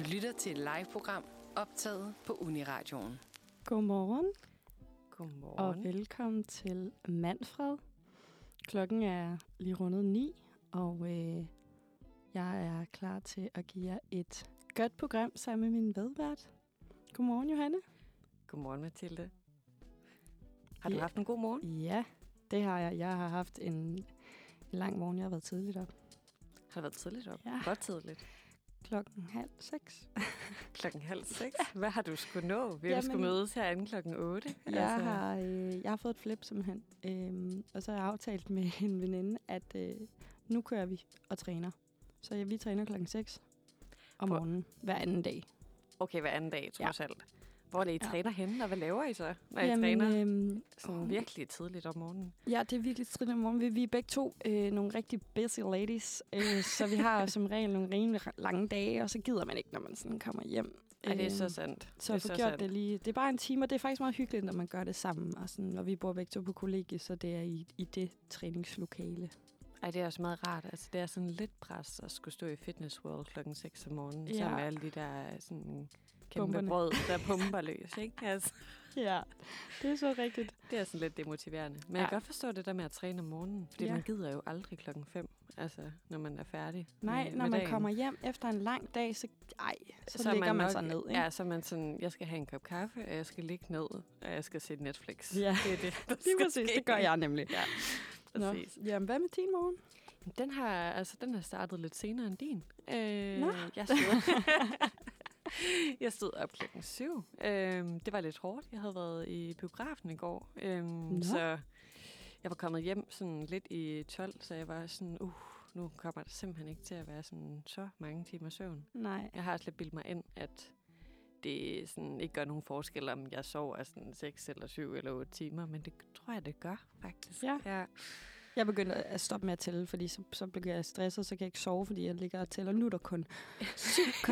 Du lytter til et live-program optaget på Uniradioen. Godmorgen Godmorgen. og velkommen til Manfred. Klokken er lige rundet ni, og øh, jeg er klar til at give jer et godt program sammen med min vedvært. Godmorgen, Johanne. Godmorgen, Mathilde. Har du Ja. haft en god morgen? Ja, det har jeg. Jeg har haft en, en lang morgen. Jeg har været tidligt op. Har du været tidligt op? Ja. Godt tidligt. Klokken halv seks. Klokken halv seks. Hvad har du skulle nå? Vi Jamen- skulle mødes herinde klokken 8. Jeg, har, øh, jeg har fået et flip simpelthen. Øhm, og så har jeg aftalt med en veninde, at øh, nu kører vi og træner. Så ja, vi træner klokken 6 om morgenen hver anden dag. Okay, hver anden dag, trods alt. Hvor er det, I Ja. træner henne, og hvad laver I så, når I træner øhm, sådan åh, virkelig tidligt om morgenen? Ja, det er virkelig tidligt om morgenen. Vi, vi er begge to øh, nogle rigtig busy ladies, øh, så vi har som regel nogle rimelig lange dage, og så gider man ikke, når man sådan kommer hjem. Ej, det er så Øhm, sandt. Så at få gjort det lige. Det er bare en time, og det er faktisk meget hyggeligt, når man gør det sammen. Og, sådan, og vi bor begge to på kollegie, så det er i, i det træningslokale. Ej, det er også meget rart. Altså, det er sådan lidt pres at skulle stå i Fitness World klokken 6 om morgenen, Ja. ja. sammen med alle de der sådan, kæmpe Pumperne. brød, der pumper løs. Ikke? Altså, Ja, det er så rigtigt. det er sådan lidt demotiverende. Men Ja. jeg kan godt forstå det der med at træne om morgenen, fordi Ja. man gider jo aldrig klokken 5, altså, når man er færdig Nej, med, når med man dagen. kommer hjem efter en lang dag, så, ej, så, så er ligger man nok- sig ned. Ikke? Ja, så man sådan, jeg skal have en kop kaffe, og jeg skal ligge ned, og jeg skal se Netflix. Ja. Det er det, der Lige præcis, ske. det gør jeg nemlig. Ja, Nå. præcis. Jamen, hvad med din morgen? Den har, altså, den har startet lidt senere end din. Øh, Nå. Jeg jeg stod op klokken syv. Øh, det var lidt hårdt. Jeg havde været i biografen i går. Øh, Nå. så jeg var kommet hjem sådan lidt i 12, så jeg var sådan, uh, nu kommer der simpelthen ikke til at være sådan så mange timer søvn. Nej. Jeg har også lidt bildt mig ind, at det sådan ikke gør nogen forskel, om jeg sover sådan 6 eller 7 eller 8 timer, men det tror jeg, det gør faktisk. Ja. ja. Jeg begyndte at stoppe med at tælle, fordi så, så bliver jeg stresset, så kan jeg ikke sove, fordi jeg ligger og tæller. Nu er der kun 7,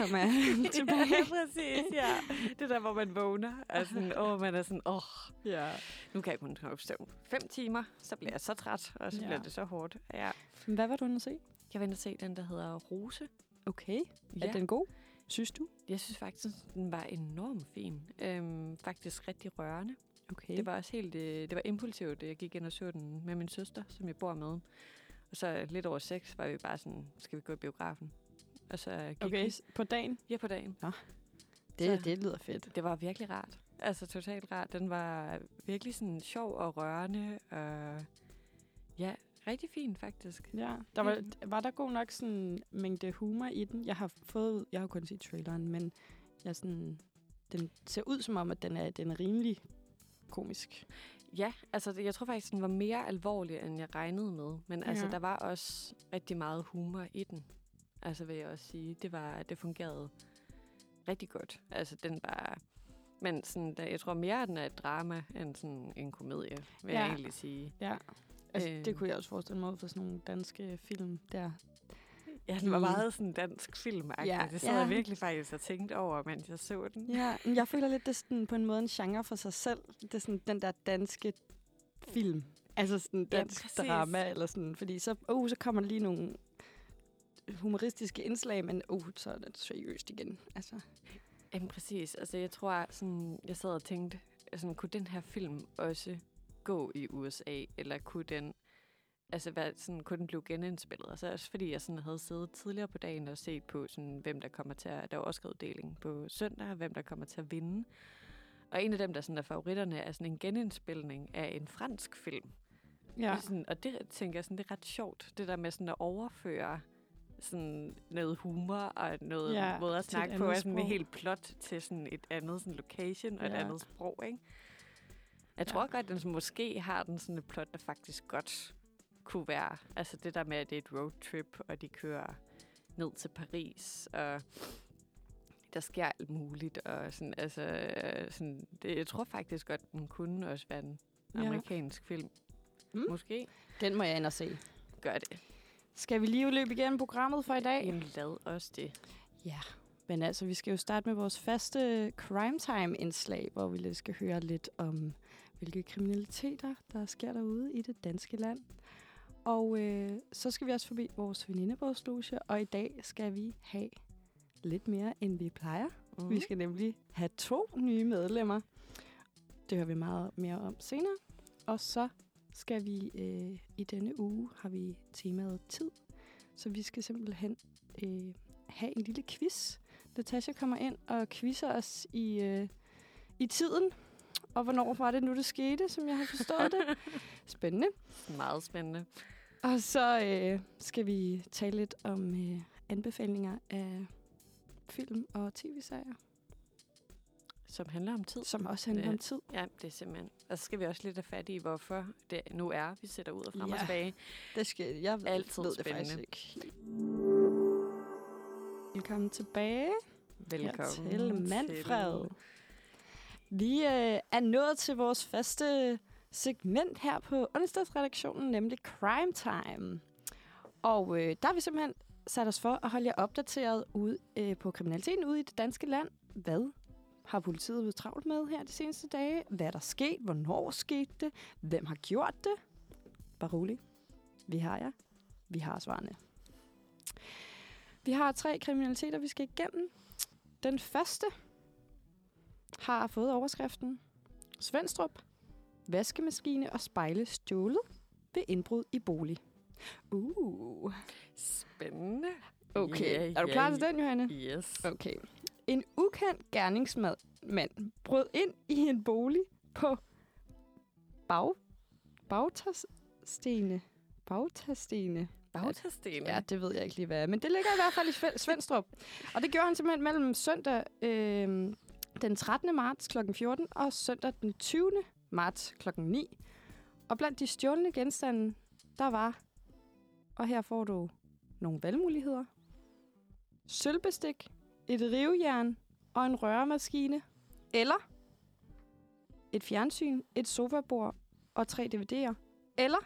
tilbage. Ja, præcis, ja. Det der, hvor man vågner, og sådan, åh, man er sådan, åh, ja. nu kan jeg kun komme op søvn. Fem timer, så bliver jeg så træt, og så Ja. bliver det så hårdt. Ja. Hvad var du inde at se? Jeg vil ind og se den, der hedder Rose. Okay. Ja. Er den god? Synes du? Jeg synes faktisk, den var enormt fin. Øhm, faktisk rigtig rørende. Okay. Det var også helt, øh, det var impulsivt. Jeg gik ind og så den med min søster, som jeg bor med. Og så lidt over seks var vi bare sådan, skal vi gå i biografen? Og så gik okay, vi på dagen? ja, på dagen. Det, Så- det lyder fedt. Det var virkelig rart. Altså totalt rart. Den var virkelig sådan sjov og rørende. Og ja, rigtig fin faktisk. Ja, der var, var der god nok sådan mængde humor i den? Jeg har fået, jeg har kun set traileren, men jeg sådan, den ser ud som om, at den er, den er rimelig komisk. Ja, altså jeg tror faktisk, den var mere alvorlig, end jeg regnede med. Men altså, Ja. der var også rigtig meget humor i den. Altså vil jeg også sige. Det, var, det fungerede rigtig godt. Altså den var... Men sådan, der, jeg tror mere, den er et drama, end sådan en komedie, vil Ja. jeg egentlig sige. Ja. Altså, Øh. det kunne jeg også forestille mig ud for sådan nogle danske film der. Ja, den var meget sådan dansk film Ja, ja, Det sad ja. jeg virkelig faktisk og tænkte over, mens jeg så den. Ja, men jeg føler lidt, det er sådan på en måde en genre for sig selv. Det er sådan den der danske film. Altså sådan Ja, dansk præcis. drama, eller sådan. Fordi så, uh, så kommer der lige nogle humoristiske indslag, men uh, så er det seriøst igen. Altså, Jamen præcis. Altså jeg tror, sådan, jeg sad og tænkte, sådan, kunne den her film også gå i USA? Eller kunne den, altså, hvad, sådan, kunne den blive genindspillet? Altså også fordi jeg sådan, havde siddet tidligere på dagen og set på, sådan, hvem der kommer til at, der var også uddeling på søndag, hvem der kommer til at vinde. Og en af dem, der sådan, er favoritterne, er sådan en genindspilning af en fransk film. ja. Sådan, og det tænker jeg, sådan, det er ret sjovt, det der med sådan at overføre sådan noget humor og noget Ja, måde at et snakke på, er sådan et helt plot til sådan et andet sådan location og et Ja. andet sprog, ikke? Jeg Ja. tror godt, at den måske har den sådan et plot, der faktisk godt kunne være, altså det der med, at det er et roadtrip, og de kører ned til Paris, og der sker alt muligt, og sådan, altså, øh, sådan, det, jeg tror faktisk godt, den kunne også være en Ja. amerikansk film. Mm. Måske Den må jeg ind og se. gør det. Skal vi lige løbe igennem programmet for i dag? Jamen lad os det. Ja, men altså, vi skal jo starte med vores faste crime time-indslag, hvor vi lidt skal høre lidt om, hvilke kriminaliteter, der sker derude i det danske land. Og øh, så skal vi også forbi vores venindebogsloge, og i dag skal vi have lidt mere, end vi plejer. Mm. Vi skal nemlig have to nye medlemmer. Det hører vi meget mere om senere. Og så skal vi øh, i denne uge, har vi temaet tid. Så vi skal simpelthen øh, have en lille quiz. Natasha kommer ind og quizzer os i, øh, i tiden. Og hvornår var det nu, det skete, som jeg har forstået det. Spændende. Meget spændende. Og så øh, skal vi tale lidt om øh, anbefalinger af film og tv-serier, Som handler om tid. som også handler Det- om tid. Ja, det er simpelthen. Og så skal vi også lidt have fat i, hvorfor det nu er, vi sætter ud og frem og Ja. tilbage. Det skal jeg ved, Altid ved det faktisk spændende. ikke. Velkommen tilbage Velkommen til Manfred. Vi øh, er nået til vores faste segment her på onsdagsredaktionen, nemlig Crime Time. Og øh, der har vi simpelthen sat os for at holde jer opdateret ud øh, på kriminaliteten ude i det danske land. Hvad har politiet været travlt med her de seneste dage? Hvad er der sket? Hvornår skete det? Hvem har gjort det? Bare rolig. Vi har jer. Vi har svarene. Vi har tre kriminaliteter, vi skal igennem. Den første har fået overskriften Svendstrup, vaskemaskine og spejle stjålet ved indbrud i bolig. Uh. Spændende. Okay, Ja, er du klar til den, Johanne? Yes. Okay. En ukendt gerningsmand mand brød ind i en bolig på bag, Bagtastene. Bagtastene. Bagtastene. Ja, det ved jeg ikke lige, hvad er. Men det ligger i hvert fald i Sve- Svendstrup. Og det gjorde han simpelthen mellem søndag øh, den 13. marts kl. 14 og søndag den 20 marts kl. 9. Og blandt de stjålne genstande, der var, og her får du nogle valgmuligheder. Sølvbestik, et rivejern og en røremaskine. Eller et fjernsyn, et sofabord og tre DVD'er. Eller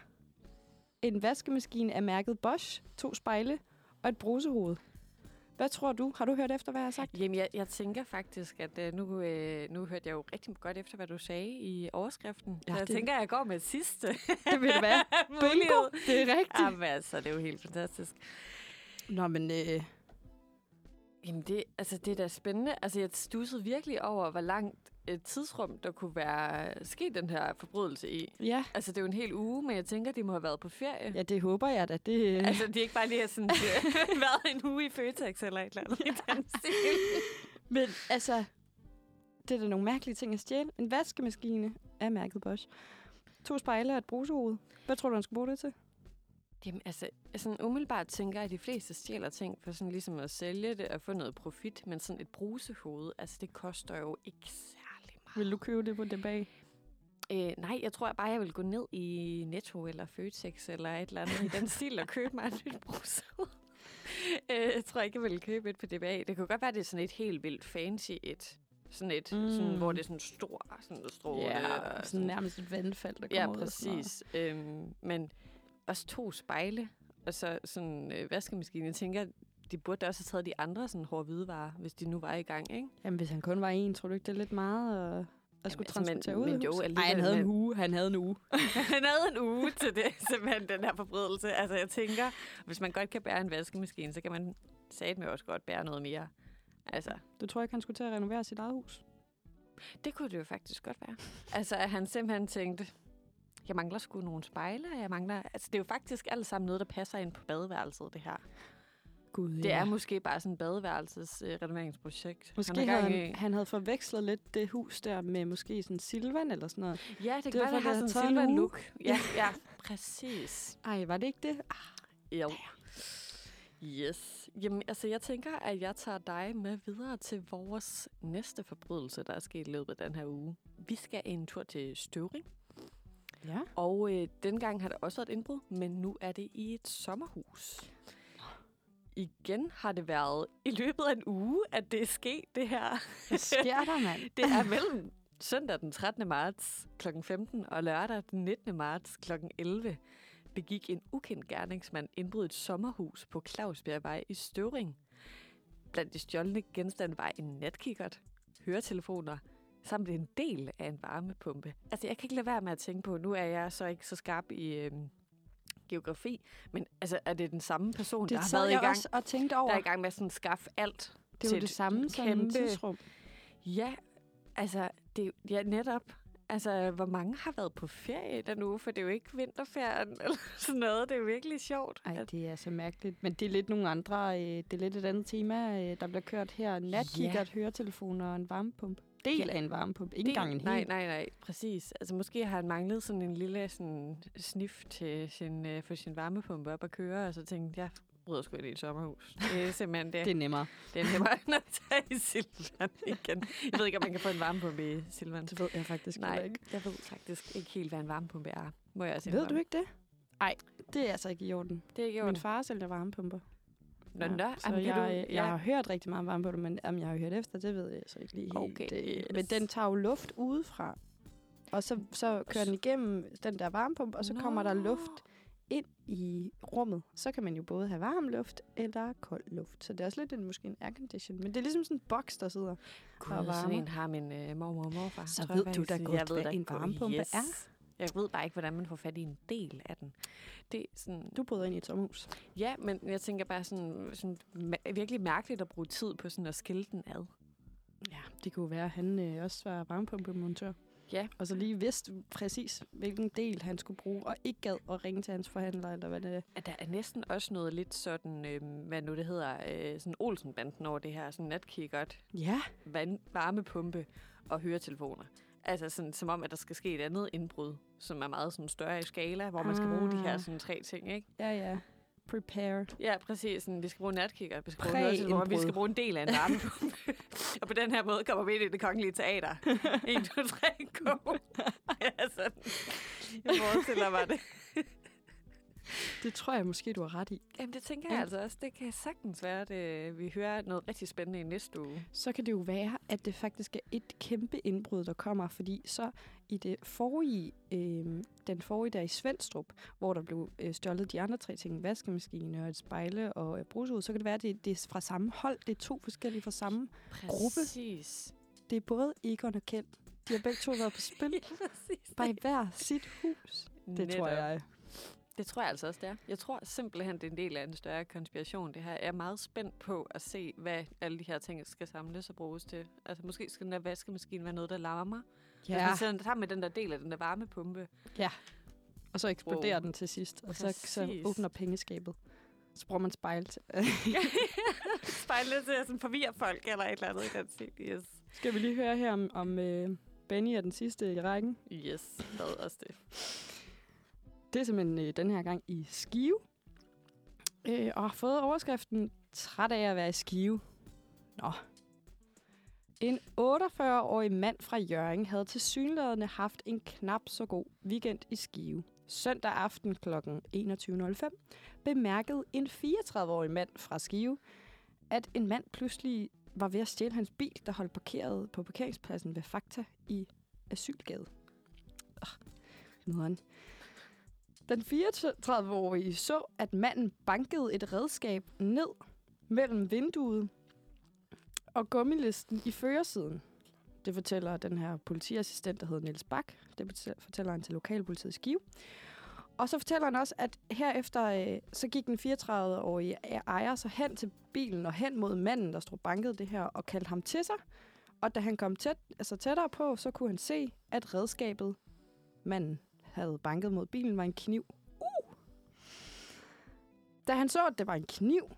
en vaskemaskine af mærket Bosch, to spejle og et brusehoved. Hvad tror du? Har du hørt efter, hvad jeg har sagt? Jamen, jeg, jeg tænker faktisk, at uh, nu, uh, nu hørte jeg jo rigtig godt efter, hvad du sagde i overskriften. Ja, så jeg det- tænker, at jeg går med sidste Det vil det være. Bingo! Det er rigtigt. Jamen, altså, det er jo helt fantastisk. Nå, men øh, Jamen, det, altså, det er da spændende. Altså, jeg stussede virkelig over, hvor langt et tidsrum, der kunne være sket den her forbrydelse i. ja. Altså, det er jo en hel uge, men jeg tænker, de må have været på ferie. ja, det håber jeg da. Det, øh, Altså, de er ikke bare lige har sådan, været en uge i Føtex eller et eller andet. Men altså, det er da nogle mærkelige ting at stjæle. En vaskemaskine af mærket Bosch. To spejle og et brusehoved. Hvad tror du, han skal bruge det til? Jamen, altså, sådan umiddelbart tænker jeg, at de fleste stjæler ting for sådan ligesom at sælge det og få noget profit, men sådan et brusehoved, altså det koster jo ikke. Vil du købe det på det bag? Øh, nej, jeg tror bare, jeg vil gå ned i Netto eller Føtex eller et eller andet i den stil og købe mig et nyt brusehoved. øh, jeg tror ikke, jeg vil købe et på DBA. Det kunne godt være, det er sådan et helt vildt fancy et. Sådan et, mm. sådan, hvor det er sådan stor, sådan stråle. Ja, og sådan nærmest et vandfald, der Ja, kommer ud. og sådan noget. præcis. Øhm, men også to spejle, og så sådan øh, vaskemaskine. Jeg tænker, de burde da også have taget de andre sådan hårde hvidevarer, hvis de nu var i gang, ikke? Jamen, hvis han kun var en, tror du ikke, det er lidt meget at, at skulle altså, men- transportere ud men jo, huset? alligevel, Ej, han havde en men- uge. Han havde en uge. Han havde en uge til det, simpelthen, den her forbrydelse. Altså, jeg tænker, hvis man godt kan bære en vaskemaskine, så kan man satme også godt bære noget mere. Altså, Du tror ikke, han skulle til at renovere sit eget hus? det kunne det jo faktisk godt være. Altså, at han simpelthen tænkte, jeg mangler sgu nogle spejle, jeg mangler... Altså, det er jo faktisk alt sammen noget, der passer ind på badeværelset, det her. Gud, Det er måske bare sådan et badeværelses øh. Måske han havde gang han, han havde forvekslet lidt det hus der med måske sådan Silvan eller sådan noget. Ja, det det kan var være, det har det sådan en en silver uge. look. Ja, ja, præcis. Ej, var det ikke det? Jo. Yes. Jamen, altså, jeg tænker, at jeg tager dig med videre til vores næste forbrydelse, der er sket i løbet af den her uge. Vi skal en tur til Støvring, Ja. og øh, dengang har der også været et indbrud, men nu er det i et sommerhus. Igen har det været i løbet af en uge, at det er sket, det her. Hvad sker der, mand? Det er mellem søndag den 13. marts kl. 15 og lørdag den 19. marts kl. 11 begik en ukendt gerningsmand indbrud i et sommerhus på Clausbjergvej i Støvring. Blandt de stjålne genstande var en natkikkert, høretelefoner, samt en del af en varmepumpe. Altså, jeg kan ikke lade være med at tænke på, nu er jeg så ikke så skarp i øhm, geografi, men altså, er det den samme person, Det der har været i gang, også og tænkte der over. er i gang med at sådan skaffe alt? Det er jo det et samme som kæmpe- tidsrum. Ja, altså, det, ja, netop. Altså, hvor mange har været på ferie den uge? For det er jo ikke vinterferien eller sådan noget. Det er jo virkelig sjovt. Ej, at- det er så mærkeligt. Men det er lidt nogle andre, øh, det er lidt et andet tema, øh, der bliver kørt her. Natkikkert, høretelefoner og en varmepumpe. Del Ja. af en varmepumpe, ikke engang en hel. Nej, nej, nej, præcis. Altså måske har han manglet sådan en lille sådan, snif til sin, øh, for sin varmepumpe op at køre, og så tænkte jeg, bryder sgu ind i et sommerhus. Det er simpelthen det. Det er nemmere. det er nemmere end at tage i Silvan igen. Jeg ved ikke, om man kan få en varmepumpe i Silvan. Det ved jeg faktisk Nej, ikke. jeg ved faktisk ikke helt, hvad en varmepumpe er. Må jeg også Ved du ikke det? Nej, det er altså ikke i orden. Det er ikke Min ondt. far sælger varmepumper. Nå, nå. så Jamen, jeg, du, jeg, jeg har hørt rigtig meget om varmepumper, men om jeg har hørt efter, det ved jeg så ikke lige helt. Okay, Øh, Men den tager jo luft udefra. Og så, så kører den igennem den der varmepumpe, og så kommer der Nå. luft ind i rummet. Så kan man jo både have varm luft eller kold luft. Så det er også lidt en, måske en aircondition. Men det er ligesom sådan en boks, der sidder. Gud, og sådan varmer. en har min øh, mormor og morfar. Så tror ved jeg du da godt, Jeg ved hvad en varmepumpe yes. er. Jeg ved bare ikke, hvordan man får fat i en del af den. Det er sådan, Du bryder ind i et sommerhus. ja, men jeg tænker bare sådan, sådan virkelig mærkeligt at bruge tid på sådan at skille den ad. Ja, det kunne være, at han øh, også var varmepumpemontør. Ja. Og så lige vidste præcis, hvilken del han skulle bruge, og ikke gad at ringe til hans forhandler, eller hvad det er. At der er næsten også noget lidt sådan, øh, hvad nu det hedder, øh, sådan Olsenbanden over det her, sådan natkikkert, Ja, vand, varmepumpe og høretelefoner. Altså sådan, som om, at der skal ske et andet indbrud, som er meget sådan større i skala, hvor man skal bruge de her Ah. sådan tre ting, ikke? ja, ja. Prepared. Ja, præcis. Sådan, vi skal bruge natkikker, vi skal bruge høretelefoner, vi skal bruge en del af en varmepumpe. og på den her måde kommer vi ind i det kongelige teater. 1, 2, 3, go! ja, sådan. Jeg forestiller mig det. Det tror jeg måske, du har ret i. Jamen, det tænker Ja. jeg altså også. Det kan sagtens være, at øh, vi hører noget rigtig spændende i næste uge. Så kan det jo være, at det faktisk er et kæmpe indbrud, der kommer, fordi så i det forrige, øh, den forrige der i Svendstrup, hvor der blev øh, stjålet de andre tre ting, vaskemaskine og et spejle og et brusud, så kan det være, at det, det er fra samme hold. Det er to forskellige fra samme. Gruppe. Præcis. Det er både Egon og Kjeld. De har begge to været på spil. præcis. Bare i hver sit hus. Det tror Netop. jeg. Det tror jeg altså også, det er. Jeg tror simpelthen, det er en del af en større konspiration, det her. Jeg er meget spændt på at se, hvad alle de her ting skal samles og bruges til. Altså, måske skal den der vaskemaskine være noget, der larmer. Ja. Ja, Altså, sammen med den der del af den der varmepumpe. og så eksploderer Wow. den til sidst, og så, så åbner pengeskabet. Så bruger man spejl til. Spejlet til at sådan forvirre folk eller et eller andet i den stil. Yes. Skal vi lige høre her om, om uh, Benny er den sidste i rækken? Yes, hvad også det. Det er simpelthen øh, den her gang i Skive. Øh, og har fået overskriften Træt af at være i Skive. Nå. En 48-årig mand fra Jørgen havde til synlædende haft en knap så god weekend i Skive. Søndag aften kl. 21.05 bemærkede en 34-årig mand fra Skive, at en mand pludselig var ved at stjæle hans bil, der holdt parkeret på parkeringspladsen ved Fakta i Asylgade. Oh, nederen. Den 34-årige så, at manden bankede et redskab ned mellem vinduet og gummilisten i førersiden. Det fortæller den her politiassistent, der hedder Niels Bak. Det fortæller han til lokalpolitiet Skive. Og så fortæller han også, at herefter øh, så gik den 34-årige ejer så hen til bilen og hen mod manden, der stod banket det her, og kaldte ham til sig. Og da han kom tæt, altså tættere på, så kunne han se, at redskabet, manden havde banket mod bilen, var en kniv. Uh! Da han så, at det var en kniv,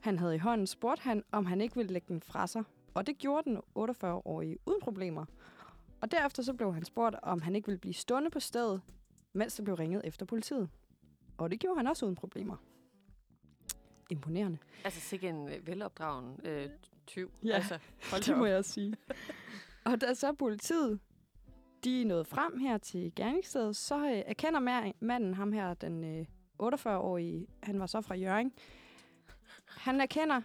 han havde i hånden, spurgte han, om han ikke ville lægge den fra sig. Og det gjorde den 48-årige uden problemer. Og derefter så blev han spurgt, om han ikke ville blive stående på stedet, mens der blev ringet efter politiet. Og det gjorde han også uden problemer. Imponerende. Altså, sikkert en øh, velopdragen øh, tyv. Ja, altså, det må op. jeg sige. og da så politiet de nåede frem her til gerningsstedet, så øh, erkender ma- manden, ham her, den øh, 48-årige, han var så fra Jørgen, han erkender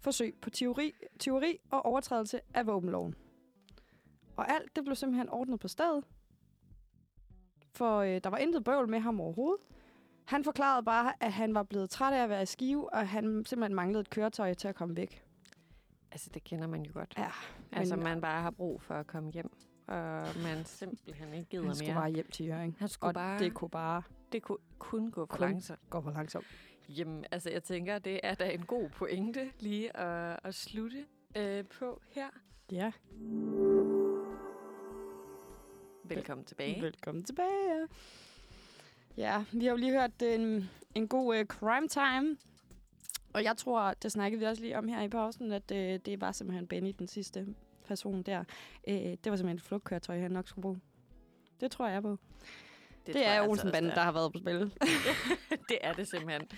forsøg på teori, teori og overtrædelse af våbenloven. Og alt det blev simpelthen ordnet på stedet, for øh, der var intet bøvl med ham overhovedet. Han forklarede bare, at han var blevet træt af at være i skive, og han simpelthen manglede et køretøj til at komme væk. Altså, det kender man jo godt. Ja, altså, man bare har brug for at komme hjem. Og man simpelthen ikke gider Han skulle mere. bare hjem til Jørgen. Han skulle Og bare... det kunne bare det kunne kun gå for kun- langsomt. gå for langsomt. Jamen, altså, jeg tænker, det er da en god pointe lige at, at slutte øh, på her. Ja, Velkommen tilbage. velkommen tilbage. Ja, vi har jo lige hørt en, en god uh, crime time. Og jeg tror, det snakkede vi også lige om her i pausen, at uh, det var simpelthen Benny, den sidste person der. Uh, det var simpelthen et flugtkøretøj, han nok skulle bruge. Det tror jeg på. Det, det er altså Olsenbanden, også, der har været på spil. det er det simpelthen.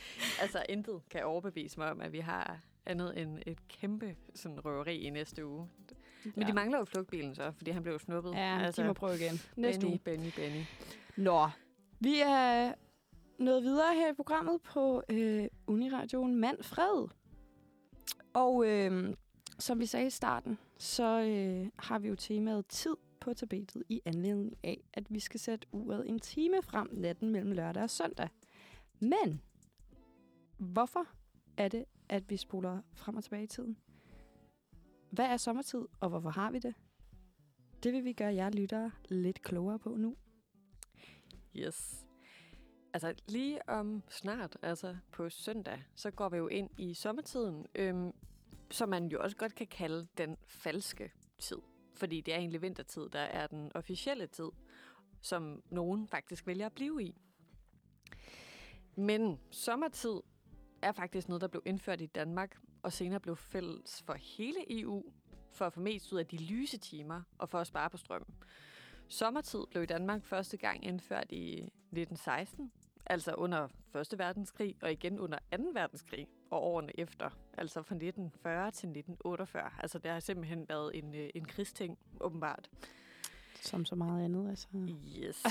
Altså, intet kan overbevise mig om, at vi har andet end et kæmpe sådan, røveri i næste uge. Men de mangler jo flugtbilen så, fordi han blev snuppet. Ja, altså, de må prøve igen. Næste Benny, uge. Benny, Benny. Nå, vi er nået videre her i programmet på øh, Uniradioen Manfred. Og øh, som vi sagde i starten, så øh, har vi jo temaet tid på tapetet i anledning af, at vi skal sætte uret en time frem natten mellem lørdag og søndag. Men hvorfor er det, at vi spoler frem og tilbage i tiden? Hvad er sommertid, og hvorfor har vi det? Det vil vi gøre jer lyttere lidt klogere på nu. Yes. Altså lige om snart, altså på søndag, så går vi jo ind i sommertiden, øhm, som man jo også godt kan kalde den falske tid. Fordi det er egentlig vintertid, der er den officielle tid, som nogen faktisk vælger at blive i. Men sommertid er faktisk noget, der blev indført i Danmark, og senere blev fælles for hele EU, for at få mest ud af de lyse timer, og for at spare på strømmen. Sommertid blev i Danmark første gang indført i 1916, altså under 1. verdenskrig, og igen under 2. verdenskrig og årene efter, altså fra 1940 til 1948. Altså det har simpelthen været en, øh, en krigsting, åbenbart. Som så meget andet, altså. Yes.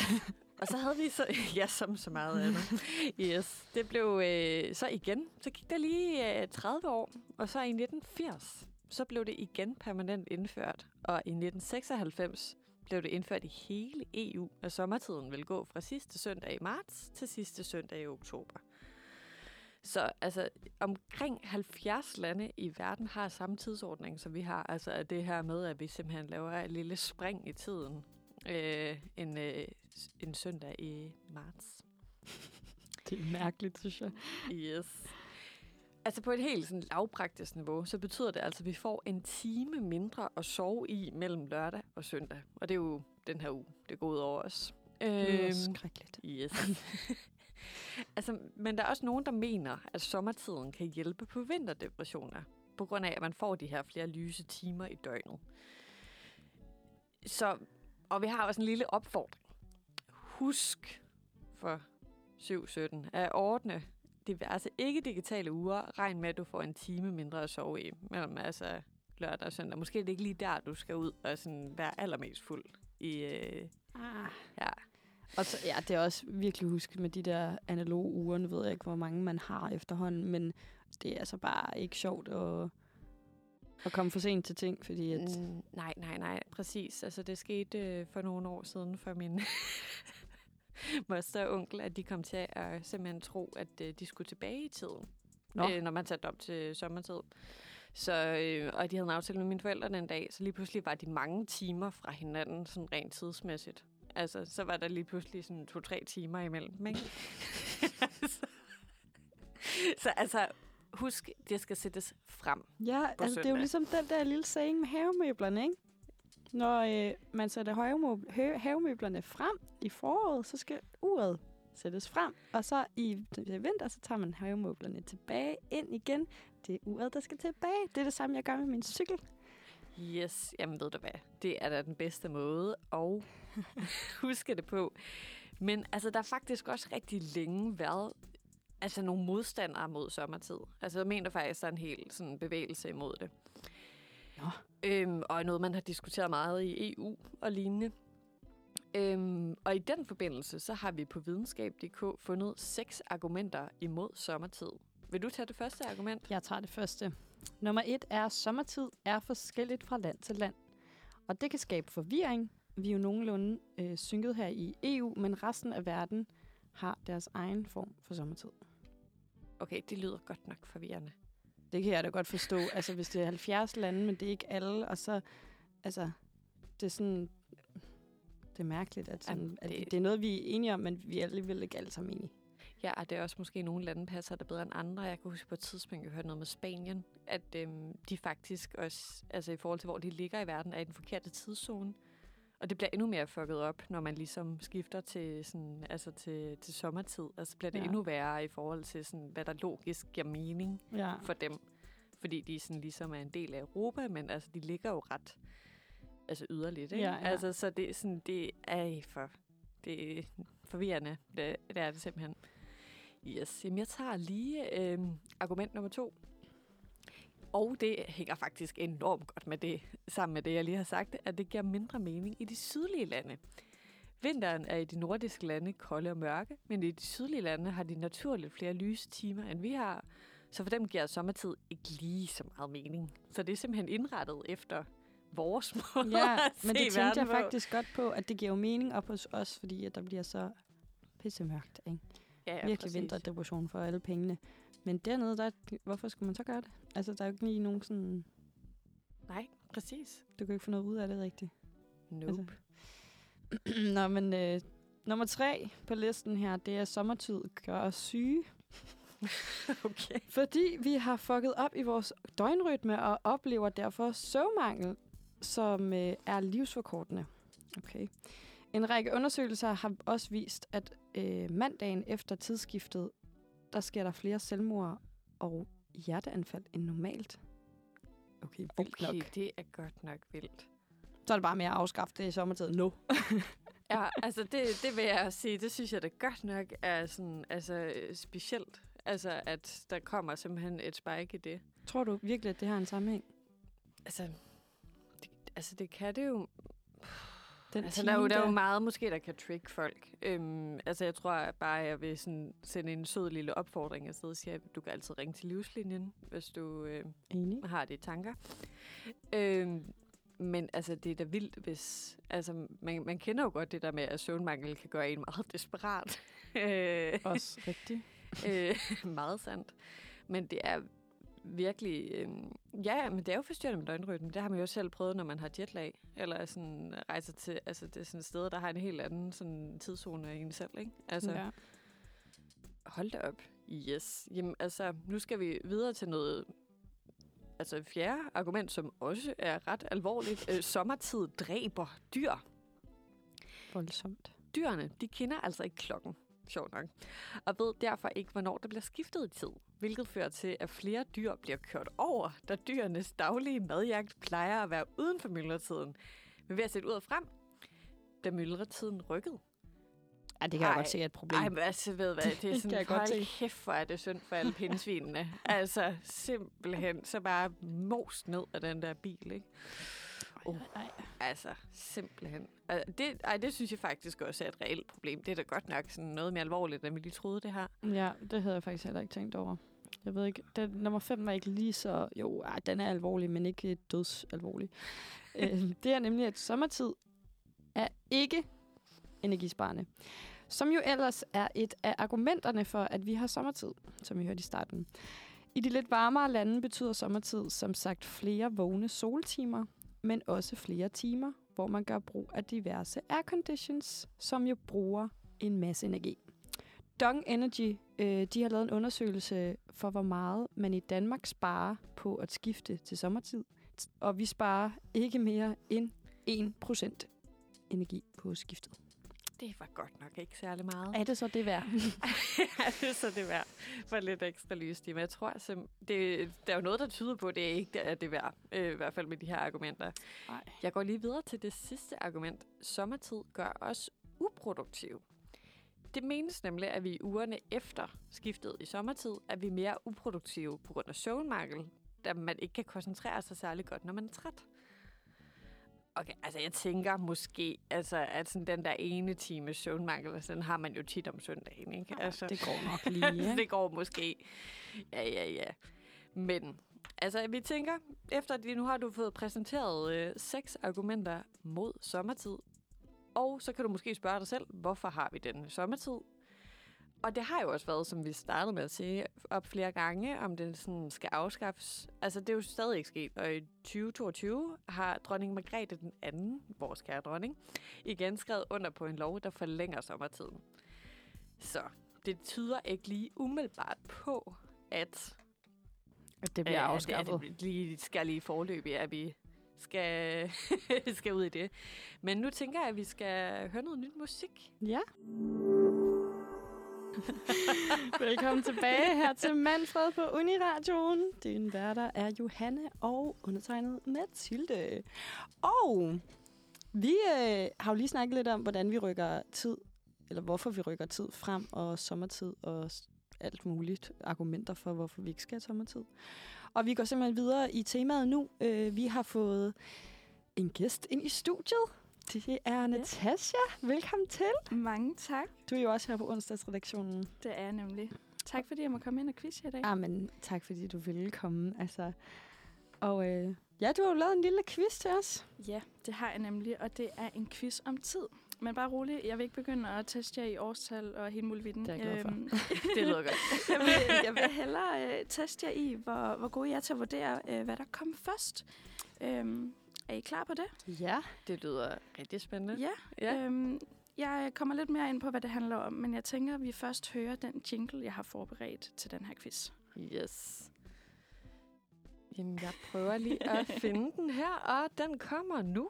og så havde vi så, ja, som så meget andet. Yes. Det blev øh, så igen, så gik der lige øh, 30 år, og så i 1980, så blev det igen permanent indført. Og i 1996 blev det indført i hele EU, at sommertiden vil gå fra sidste søndag i marts til sidste søndag i oktober. Så altså, omkring 70 lande i verden har samme tidsordning, som vi har. Altså at det her med, at vi simpelthen laver et lille spring i tiden øh, en, øh, en søndag i marts. Det er mærkeligt, synes jeg. Yes. Altså på et helt sådan lavpraktisk niveau, så betyder det altså, at vi får en time mindre at sove i mellem lørdag og søndag. Og det er jo den her uge, det går ud over os. Det er Øhm, skrækkeligt. Yes. altså, men der er også nogen, der mener, at sommertiden kan hjælpe på vinterdepressioner, på grund af, at man får de her flere lyse timer i døgnet. Så, og vi har også en lille opfordring. Husk for 7-17 at ordne diverse ikke-digitale uger. Regn med, at du får en time mindre at sove i mellem altså lørdag og søndag. Måske er det ikke lige der, du skal ud og sådan være allermest fuld i... Øh, Ah. ja, Og så, ja, det er også virkelig husket med de der analoge uger. Nu ved jeg ikke, hvor mange man har efterhånden, men det er altså bare ikke sjovt at, at komme for sent til ting, fordi at... Mm, nej, nej, nej, præcis. Altså, det skete øh, for nogle år siden for min moster og onkel, at de kom til at simpelthen tro, at øh, de skulle tilbage i tiden, Nå. øh, når man satte op til sommertid. Så, øh, og de havde en aftale med mine forældre den dag, så lige pludselig var de mange timer fra hinanden, sådan rent tidsmæssigt. Altså, så var der lige pludselig sådan to-tre timer imellem, ikke? så, så altså, husk, det skal sættes frem. Ja, altså det er jo ligesom den der lille saying med havemøblerne, ikke? Når øh, man sætter havemøb- havemøblerne frem i foråret, så skal uret sættes frem. Og så i vinter, så tager man havemøblerne tilbage ind igen. Det er uret, der skal tilbage. Det er det samme, jeg gør med min cykel. Yes, jamen ved du hvad, det er da den bedste måde at huske det på. Men altså, der har faktisk også rigtig længe været altså, nogle modstandere mod sommertid. Altså, jeg mener faktisk, der er en hel sådan, bevægelse imod det. Nå. Øhm, og noget, man har diskuteret meget i EU og lignende. Øhm, og i den forbindelse, så har vi på videnskab.dk fundet seks argumenter imod sommertid. Vil du tage det første argument? Jeg tager det første. Nummer et er, at sommertid er forskelligt fra land til land. Og det kan skabe forvirring. Vi er jo nogenlunde øh, synket her i EU, men resten af verden har deres egen form for sommertid. Okay, det lyder godt nok forvirrende. Det kan jeg da godt forstå. altså, hvis det er 70 lande, men det er ikke alle, og så, altså, det er sådan, det er mærkeligt, at, sådan, Jamen, at det- det er noget, vi er enige om, men vi er alligevel ikke alle sammen enige. Ja, og det er også måske nogle lande passer der bedre end andre. Jeg kan huske på et tidspunkt, jeg hørte noget med Spanien, at øhm, de faktisk også, altså i forhold til hvor de ligger i verden, er i den forkerte tidszone. Og det bliver endnu mere fucket op, når man ligesom skifter til, sådan, altså til, til sommertid. Altså bliver det Ja. endnu værre i forhold til, sådan, hvad der logisk giver mening Ja. for dem. Fordi de sådan ligesom er en del af Europa, men altså, de ligger jo ret altså yderligt. Ikke? Ja, ja. Altså, så det, er sådan, det er for det er forvirrende. Det, det er det simpelthen. Yes, jamen jeg tager lige øh, argument nummer to. Og det hænger faktisk enormt godt med det, sammen med det, jeg lige har sagt, at det giver mindre mening i de sydlige lande. Vinteren er i de nordiske lande kolde og mørke, men i de sydlige lande har de naturligt flere lyse timer, end vi har. Så for dem giver sommertid ikke lige så meget mening. Så det er simpelthen indrettet efter vores måde Ja, men det tænkte jeg faktisk godt på, at det giver jo mening op hos os, fordi at der bliver så pissemørkt, ikke? Ja, Ja, Virkelig vinterdepression for alle pengene. Men dernede, der, hvorfor skulle man så gøre det? Altså, der er jo ikke lige nogen sådan... Nej, præcis. Du kan ikke få noget ud af det rigtigt. Nope. Altså. Nå, men øh, nummer tre på listen her, det er sommertid gør os syge. okay. Fordi vi har fucket op i vores døgnrytme og oplever derfor søvnmangel, som øh, er livsforkortende. Okay. En række undersøgelser har også vist, at øh, mandagen efter tidsskiftet, der sker der flere selvmord og hjerteanfald end normalt. Okay, vildt Okay, nok. det er godt nok vildt. Så er det bare med at afskaffe det i sommertid nu. Ja, altså det, det vil jeg sige, det synes jeg da godt nok er sådan, altså specielt. Altså, at der kommer simpelthen et spike i det. Tror du virkelig, at det har en sammenhæng? Altså, det, altså det kan det jo. Den Altså, der er, jo, der er jo meget måske, der kan trick folk. Øhm, altså, jeg tror bare, jeg vil sådan sende en sød lille opfordring afsted og sige, at du kan altid ringe til livslinjen, hvis du øh, Enig. har det i tanker. Øhm, men altså, det er da vildt, hvis... Altså, man, man kender jo godt det der med, at søvnmangel kan gøre en meget desperat. Øh, Også rigtigt. øh, meget sandt. Men det er virkelig... Øh, ja, men det er jo forstyrrende med døgnrytmen. Det har man jo selv prøvet, når man har jetlag. Eller sådan rejser til... Altså, det er sådan et sted, der har en helt anden sådan, tidszone i en selv, ikke? Altså, ja. Hold da op. Yes. Jamen, altså, nu skal vi videre til noget... Altså, fjerde argument, som også er ret alvorligt. Øh, sommertid dræber dyr. Voldsomt. Dyrene, de kender altså ikke klokken, sjovt nok, og ved derfor ikke, hvornår der bliver skiftet i tid, hvilket fører til, at flere dyr bliver kørt over, da dyrenes daglige madjagt plejer at være uden for myldretiden. Men ved at sætte ud og frem, da myldretiden rykkede. Ja, det kan jeg Ej, godt se er et problem. Ej, men altså, ved hvad, det er kan sådan, jeg godt hold se. kæft, hvor er det synd for alle pindsvinene. altså, simpelthen, så bare most ned af den der bil, ikke? Oh. Ej. Altså, simpelthen. Det, ej, det synes jeg faktisk også er et reelt problem. Det er da godt nok sådan noget mere alvorligt, end vi lige troede det her. Ja, det havde jeg faktisk heller ikke tænkt over. Jeg ved ikke, den, nummer 5 var ikke lige så... Jo, ej, den er alvorlig, men ikke dødsalvorlig. øh, det er nemlig, at sommertid er ikke energisparende. Som jo ellers er et af argumenterne for, at vi har sommertid, som vi hørte i starten. I de lidt varmere lande betyder sommertid som sagt flere vågne soltimer, men også flere timer, hvor man gør brug af diverse airconditions, som jo bruger en masse energi. Dong Energy øh, de har lavet en undersøgelse for, hvor meget man i Danmark sparer på at skifte til sommertid. Og vi sparer ikke mere end 1% energi på skiftet. Det var godt nok ikke særlig meget. Er det så det værd? ja, det er så det værd for lidt ekstra lys. Men jeg tror, at det, der er jo noget, der tyder på, at det ikke er det værd. Øh, I hvert fald med de her argumenter. Nej. Jeg går lige videre til det sidste argument. Sommertid gør os uproduktive. Det menes nemlig, at vi i ugerne efter skiftet i sommertid, er vi mere uproduktive på grund af søvnmangel, da man ikke kan koncentrere sig særlig godt, når man er træt. Okay, altså jeg tænker måske, altså, at sådan den der ene time søvnmangel, den har man jo tit om søndagen, ikke? Altså, Det går nok lige, ja. det går måske. Ja, ja, ja. Men, altså vi tænker, efter at nu har du fået præsenteret øh, seks argumenter mod sommertid, og så kan du måske spørge dig selv, hvorfor har vi den sommertid? Og det har jo også været, som vi startede med at sige op flere gange, om den sådan skal afskaffes. Altså, det er jo stadig ikke sket. Og i 2022 har dronning Margrethe den anden, vores kære dronning, igen skrevet under på en lov, der forlænger sommertiden. Så det tyder ikke lige umiddelbart på, at At det bliver øh, afskaffet. At det lige skal lige forløbe, at vi skal, skal ud i det. Men nu tænker jeg, at vi skal høre noget nyt musik. Ja. Velkommen tilbage her til Manfred på Uniradioen. Din værter er Johanne og undertegnet Mathilde. Og vi øh, har jo lige snakket lidt om, hvordan vi rykker tid, eller hvorfor vi rykker tid frem, og sommertid og alt muligt argumenter for, hvorfor vi ikke skal have sommertid. Og vi går simpelthen videre i temaet nu. Øh, vi har fået en gæst ind i studiet. Det er Natasha. Velkommen til. Mange tak. Du er jo også her på onsdagsredaktionen. Det er jeg nemlig. Tak fordi jeg må komme ind og quizze i dag. Ah, men tak fordi du ville komme. Altså. Og øh, ja, du har jo lavet en lille quiz til os. Ja, det har jeg nemlig, og det er en quiz om tid. Men bare rolig, jeg vil ikke begynde at teste jer i årstal og hele muligheden. Det er jeg glad for. Øhm, Det lyder godt. jeg, vil, jeg vil hellere øh, teste jer i, hvor, hvor gode I er til at vurdere, øh, hvad der kom først. Øhm, er I klar på det? Ja. Det lyder rigtig spændende. Ja. ja. Øhm, jeg kommer lidt mere ind på, hvad det handler om, men jeg tænker, at vi først hører den jingle, jeg har forberedt til den her quiz. Yes. Jamen, jeg prøver lige at finde den her, og den kommer nu.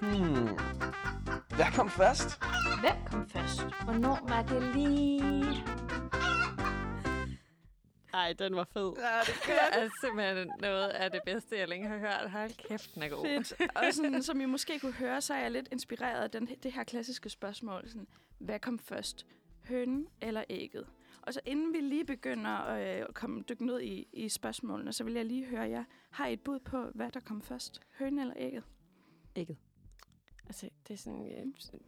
Hmm. Hvad kom først? Hvem kom først? Hvornår var det lige? Ej, den var fed. Ja, det Det er simpelthen noget af det bedste, jeg længe har hørt. Hold kæft, den er god. Fedt. Og sådan, som I måske kunne høre, så er jeg lidt inspireret af den, det her klassiske spørgsmål. Sådan, hvad kom først? Hønen eller ægget? Og så inden vi lige begynder at øh, komme dykke ned i, i spørgsmålene, så vil jeg lige høre jer. Har I et bud på, hvad der kom først? Hønen eller ægget? Ægget. Altså, det er sådan... Øh, sådan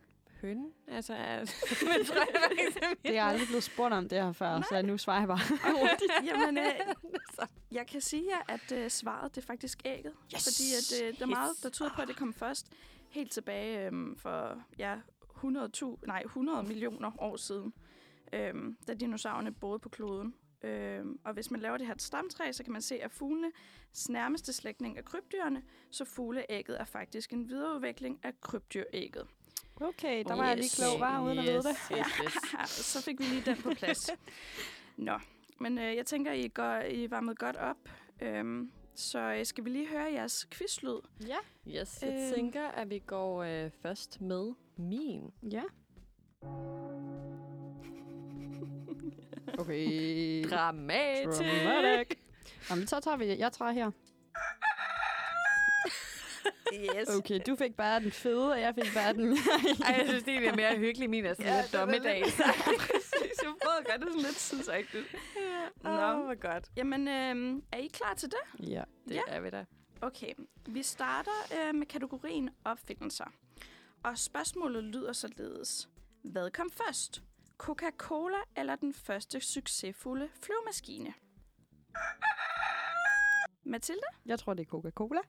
høn. Altså, men tror jeg faktisk, er Det er aldrig blevet spurgt om det her før, så nu svarer jeg bare. Jamen, øh, jeg kan sige jer, at øh, svaret det er faktisk ægget. Yes! Fordi at, øh, der er meget, der tyder på, at det kom først helt tilbage øh, for ja, 100, nej, 100 millioner år siden, øh, da dinosaurerne boede på kloden. Øh, og hvis man laver det her stamtræ, så kan man se, at fuglenes nærmeste slægtning er krybdyrene, så fugleægget er faktisk en videreudvikling af krybdyrægget. Okay, der var jeg lige klog, var uden at vide det. Yes, yes. så fik vi lige den på plads. Nå, men øh, jeg tænker, I, går, I varmet godt op. Øhm, så øh, skal vi lige høre jeres quizlyd? Ja. Yes, jeg Øhm. tænker, at vi går øh, først med min. Ja. Okay. Dramatisk. Dramatic. Jamen, så tager vi Jeg tager her. Yes. Okay, du fik bare den fede, og jeg fik bare den... Ej, jeg synes, det er mere hyggeligt. Min er sådan ja, lidt dommedag. lidt- Præcis, jeg prøvede at gøre det sådan lidt tidsagtigt. Åh, Nå. hvor godt. Jamen, øhm, er I klar til det? ja. Det Ja. er vi da. Okay, vi starter øh, med kategorien opfindelser. Og spørgsmålet lyder således. Hvad kom først? Coca-Cola eller den første succesfulde flyvemaskine? Mathilde? Jeg tror, det er Coca-Cola.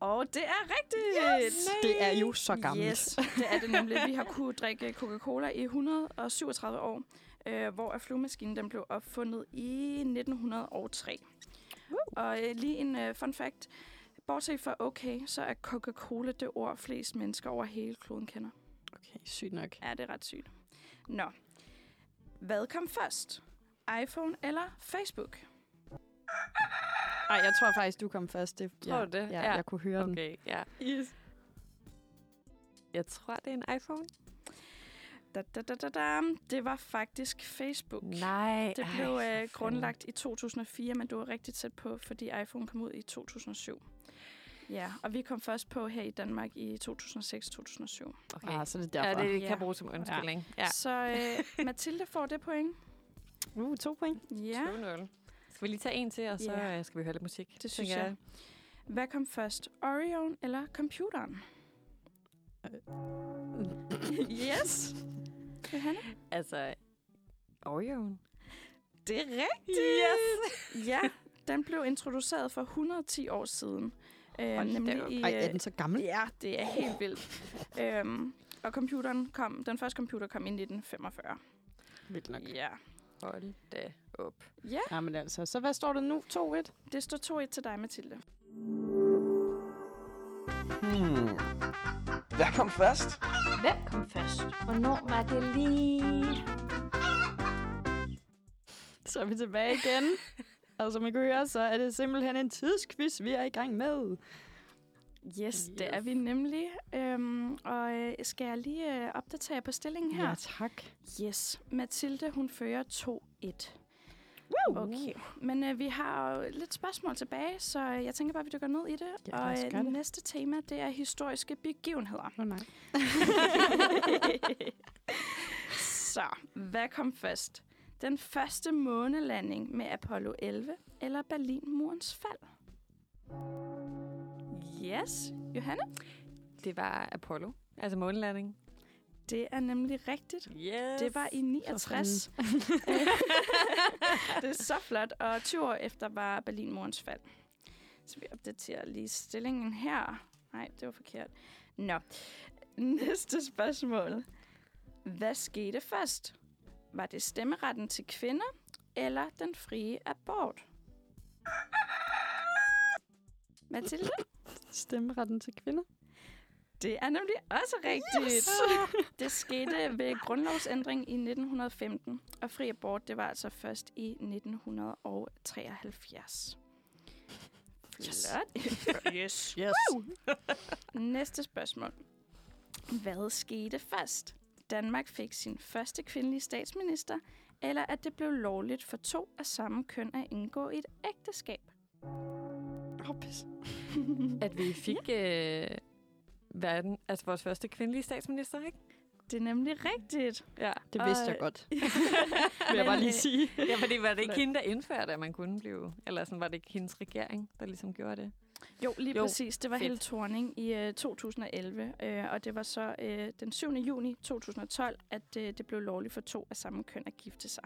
Og det er rigtigt! Yes! Det er jo så gammelt. Yes, det er det nemlig. Vi har kunnet drikke Coca-Cola i 137 år, øh, hvor flyvemaskinen den blev opfundet i 1903. Og øh, lige en øh, fun fact. Bortset fra okay, så er Coca-Cola det ord, flest mennesker over hele kloden kender. Okay, sygt nok. Ja, det er ret sygt. Nå. Hvad kom først? iPhone eller Facebook? Ej, jeg tror faktisk, du kom først. Det, Tror ja, du det? Ja, Ja. jeg kunne høre den. Okay, ja. Yes. Jeg tror, det er en iPhone. Da, da, da, da, da. Det var faktisk Facebook. Nej. Det ej, blev for øh, grundlagt i 2004, men du var rigtig tæt på, fordi iPhone kom ud i 2007. Ja, og vi kom først på her i Danmark i 2006-2007. Okay. Ah, så er det derfor. Ja, det Ja. kan bruges som undskyldning. Ja. Ja. Så øh, Mathilde får det point. Uh, to point. Ja, 2-0. Skal vi lige tage en til, og så Ja. øh, skal vi høre lidt musik? det synes tænker jeg. Hvad kom først? Orion eller computeren? yes. Johanne? Altså, Oreo. Det er rigtigt. Yes. ja, den blev introduceret for 110 år siden. Øh, nemlig i, Ej, er øh, den så gammel? Ja, det er helt vildt. øhm, og computeren kom, den første computer kom i 1945. Vildt nok. Ja. Hold da op. Ja, Ja, men altså, så hvad står der nu? 2-1? det står 2-1 til dig, Mathilde. Hmm. Hvad kom først? Hvem kom først? Hvornår var det lige? Så er vi tilbage igen. og som I kan høre, så er det simpelthen en tidsquiz, vi er i gang med. Yes, det er vi nemlig. Øhm, og øh, skal jeg lige øh, opdatere på stillingen her? Ja, tak. Yes, Mathilde, hun fører 2-1. Okay, men øh, vi har jo lidt spørgsmål tilbage, så øh, jeg tænker bare, at vi dykker ned i det. Ja, og øh, det. næste tema, det er historiske begivenheder. Åh oh, nej. så, hvad kom først? Den første månelanding med Apollo 11 eller Berlinmurens fald? Yes, Johanne? Det var Apollo, altså månelanding. Det er nemlig rigtigt. Yes. Det var i 69. det er så flot. Og 20 år efter var Berlinmurens fald. Så vi opdaterer lige stillingen her. Nej, det var forkert. Nå. Næste spørgsmål. Hvad skete først? Var det stemmeretten til kvinder eller den frie abort? Mathilde? Stemmeretten til kvinder. Det er nemlig også rigtigt. Yes. Det skete ved grundlovsændring i 1915, og fri abort det var altså først i 1973. Flot. Yes. yes. Næste spørgsmål. Hvad skete først? Danmark fik sin første kvindelige statsminister, eller at det blev lovligt for to af samme køn at indgå i et ægteskab? Oh. At vi fik øh, verden, altså vores første kvindelige statsminister, ikke? Det er nemlig rigtigt. Ja. Det vidste Og- jeg godt. Vil jeg bare lige øh, sige. ja, fordi var det ikke hende, der indførte, at man kunne blive... Eller sådan, var det ikke hendes regering, der ligesom gjorde det? Jo, lige Jo, jo, præcis. Det var fedt. Helle Thorning i øh, 2011, øh, og det var så øh, den 7. juni 2012, at øh, det blev lovligt for to af samme køn at gifte sig.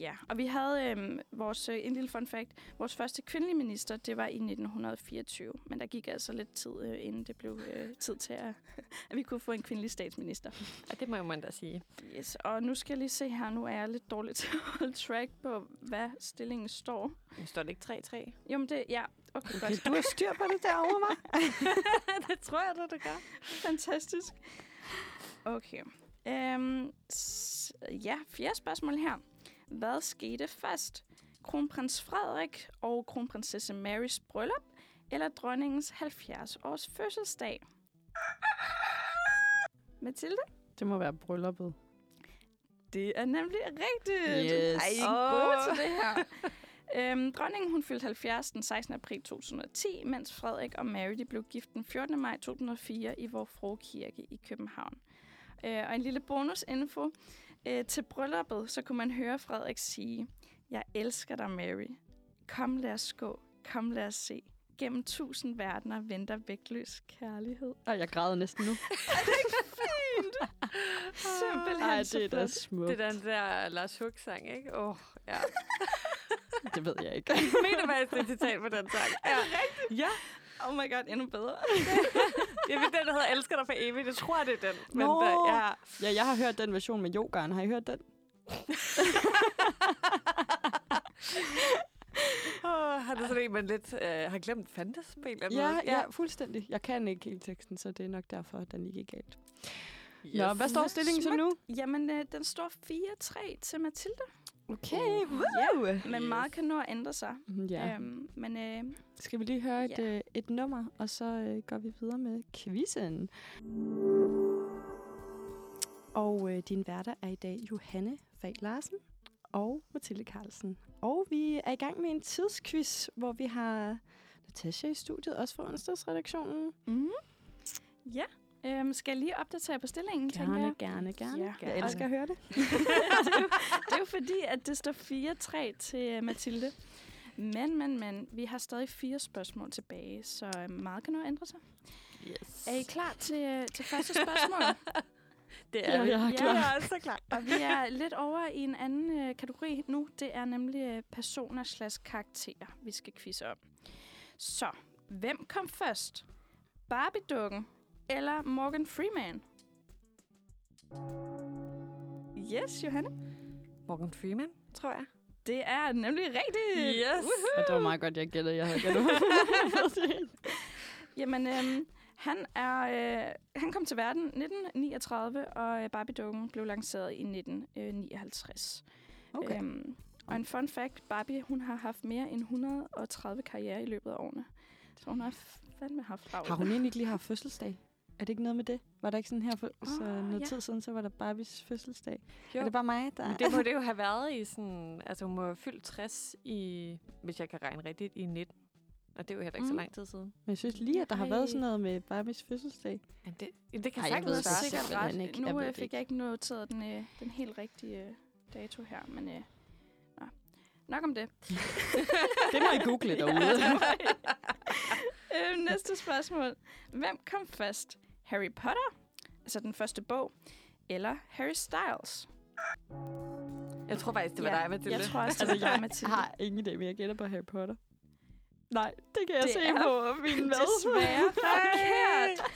Ja, og vi havde øh, vores, en lille fun fact, vores første kvindelige minister, det var i 1924, men der gik altså lidt tid, øh, inden det blev øh, tid til, at, at vi kunne få en kvindelig statsminister. Og det må man da sige. Yes, og nu skal jeg lige se her, nu er jeg lidt dårlig til at holde track på, hvad stillingen står. Nu står det ikke 3-3. Jo, men det, ja, okay, Okay, godt. du har styr på det derovre, hva'? det tror jeg, det, det gør. Fantastisk. Okay. Øhm, ja, fjerde spørgsmål her. Hvad skete først? Kronprins Frederik og kronprinsesse Marys bryllup, eller dronningens 70-års fødselsdag? Mathilde? Det må være brylluppet. Det er nemlig rigtigt. Yes. Ej, er Åh. gode til det her. øhm, dronningen hun fyldte 70 den 16. april 2010, mens Frederik og Mary de blev gift den 14. maj 2004 i Vor Frue Kirke i København. Øh, og en lille bonusinfo. Øh, til brylluppet, så kunne man høre Frederik sige, Jeg elsker dig, Mary. Kom, lad os gå. Kom, lad os se. Gennem tusind verdener venter vægtløs kærlighed. Ej, jeg græder næsten nu. Simpelthen Ej, det er da smukt. Det er den der Lars Hug-sang, ikke? Åh, oh, ja. Det ved jeg ikke. Mener faktisk, det er citat på den sang. Ja. Ja, Oh my god, endnu bedre. jeg ved, den, der hedder Elsker dig for evigt. Jeg tror, det er den. Men Nå. der, ja. Ja, jeg har hørt den version med yogaen. Har I hørt den? Oh, har du sådan en, man lidt øh, har glemt fandtes på en eller anden Ja, måde? ja, fuldstændig. Jeg kan ikke helt teksten, så det er nok derfor, at den ikke er galt. Yes. Nå, hvad står stillingen så nu? Jamen, øh, den står 4-3 til Mathilde. Okay, Ja, men meget kan nå at ændre sig. Ja. Øhm, men øh, Skal vi lige høre et, Ja. øh, et nummer, og så øh, går vi videre med quizzen. Og øh, din værter er i dag Johanne Fag Larsen og Mathilde Carlsen. Og vi er i gang med en tidsquiz, hvor vi har Natasha i studiet, også fra onsdagsredaktionen. mm, ja, øhm, skal jeg lige opdatere på stillingen, tænker Gerne, jeg? gerne, gerne. Ja. Jeg elsker at høre det. det, er jo, det er jo fordi, at det står 4-3 til øh, Mathilde. Men, men, men, vi har stadig fire spørgsmål tilbage, så øh, meget kan nå at ændre sig. Yes. Er I klar til, øh, til første spørgsmål? Det er Ja, vi. jeg er Ja, klar. jeg er også klar. Og vi er lidt over i en anden øh, kategori nu. Det er nemlig øh, personer slash karakterer, vi skal quizze om. Så, hvem kom først? Barbie-dukken eller Morgan Freeman? Yes, Johanne. Morgan Freeman, tror jeg. Det er nemlig rigtigt. Yes. Og det var meget godt, jeg gættede. Jeg havde gættet. Jamen, øhm, Han, er, øh, han kom til verden 1939, og øh, Barbie-dukken blev lanceret i 1959. Okay. Øhm, og en fun fact, Barbie hun har haft mere end 130 karriere i løbet af årene. Så hun har fandme haft travlt. Har hun egentlig ikke lige haft fødselsdag? Er det ikke noget med det? Var der ikke sådan her for så Ah, noget ja. tid siden, så var der Barbies fødselsdag? Jo. Er det bare mig, der... Men det må det jo have været i sådan... Altså, hun må have fyldt 60 i, hvis jeg kan regne rigtigt, i 19. Og det er jo heller ikke mm. så lang tid siden. Men jeg synes lige, at der har Ej. været sådan noget med Barbies fødselsdag. Men det, det kan Ej, jeg har sagtens være. sikkert ret. ikke. Jeg Nu ved øh, fik ikke. jeg ikke noteret den, øh, den helt rigtige øh, dato her, men øh, nå. nok om det. Det må I google derude. øh, næste spørgsmål. Hvem kom først? Harry Potter, altså den første bog, eller Harry Styles? Jeg tror faktisk, det var Ja, dig, Mathilde. Jeg tror også, det var dig, jeg Mathilde. har ingen idé, men jeg gætter på Harry Potter. Nej, det kan jeg Det se er på min hvad. Desværre forkert.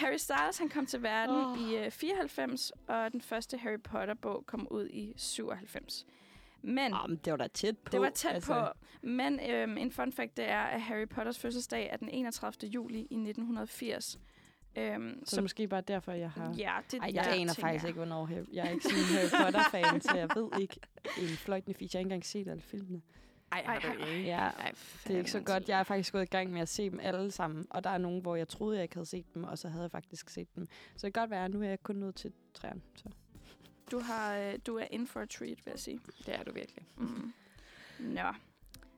Harry Styles han kom til verden oh. i øh, 94, og den første Harry Potter-bog kom ud i 97. Men Jamen, det var da tæt på. det var tæt altså. på. Men øhm, en fun fact, det er, at Harry Potters fødselsdag er den 31. juli i 1980. Øhm, Så, så måske bare derfor, jeg har... ja, det Ej, jeg ja, aner faktisk jeg. ikke, hvornår Harry... Jeg er ikke sådan en Harry Potter-fan, så jeg ved ikke en fløjtende fis. Jeg har ikke engang set alle filmene. Ej, har Ej, du ej, ikke? Ja, Ej, det er ikke så godt. Jeg er faktisk gået i gang med at se dem alle sammen. Og der er nogen, hvor jeg troede, jeg ikke havde set dem, og så havde jeg faktisk set dem. Så det kan godt være, at nu er jeg kun nået til træerne. Så. Du, har, øh, du er in for a treat, vil jeg sige. Det er du virkelig. Mm. Nå.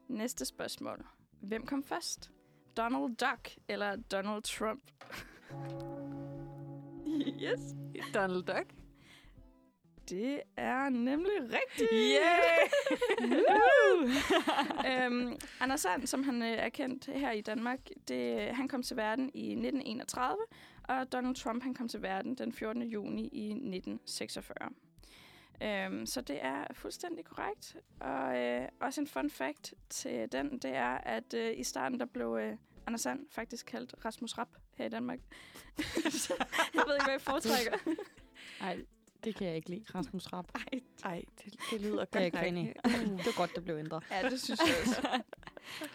Næste spørgsmål. Hvem kom først? Donald Duck eller Donald Trump? Yes. Donald Duck. Det er nemlig rigtigt. Yeah! øhm, Anders Sand, som han øh, er kendt her i Danmark, det, han kom til verden i 1931, og Donald Trump han kom til verden den 14. juni i 1946. Øhm, så det er fuldstændig korrekt. Og øh, også en fun fact til den, det er, at øh, i starten der blev øh, Anders Sand faktisk kaldt Rasmus Rapp her i Danmark. Så jeg ved ikke, hvad jeg foretrækker. Nej, det kan jeg ikke lide. Rasmus Rapp. Ej, Ej, det, det lyder Det er jeg godt ikke i. Det var godt, det blev ændret. ja, det synes jeg også.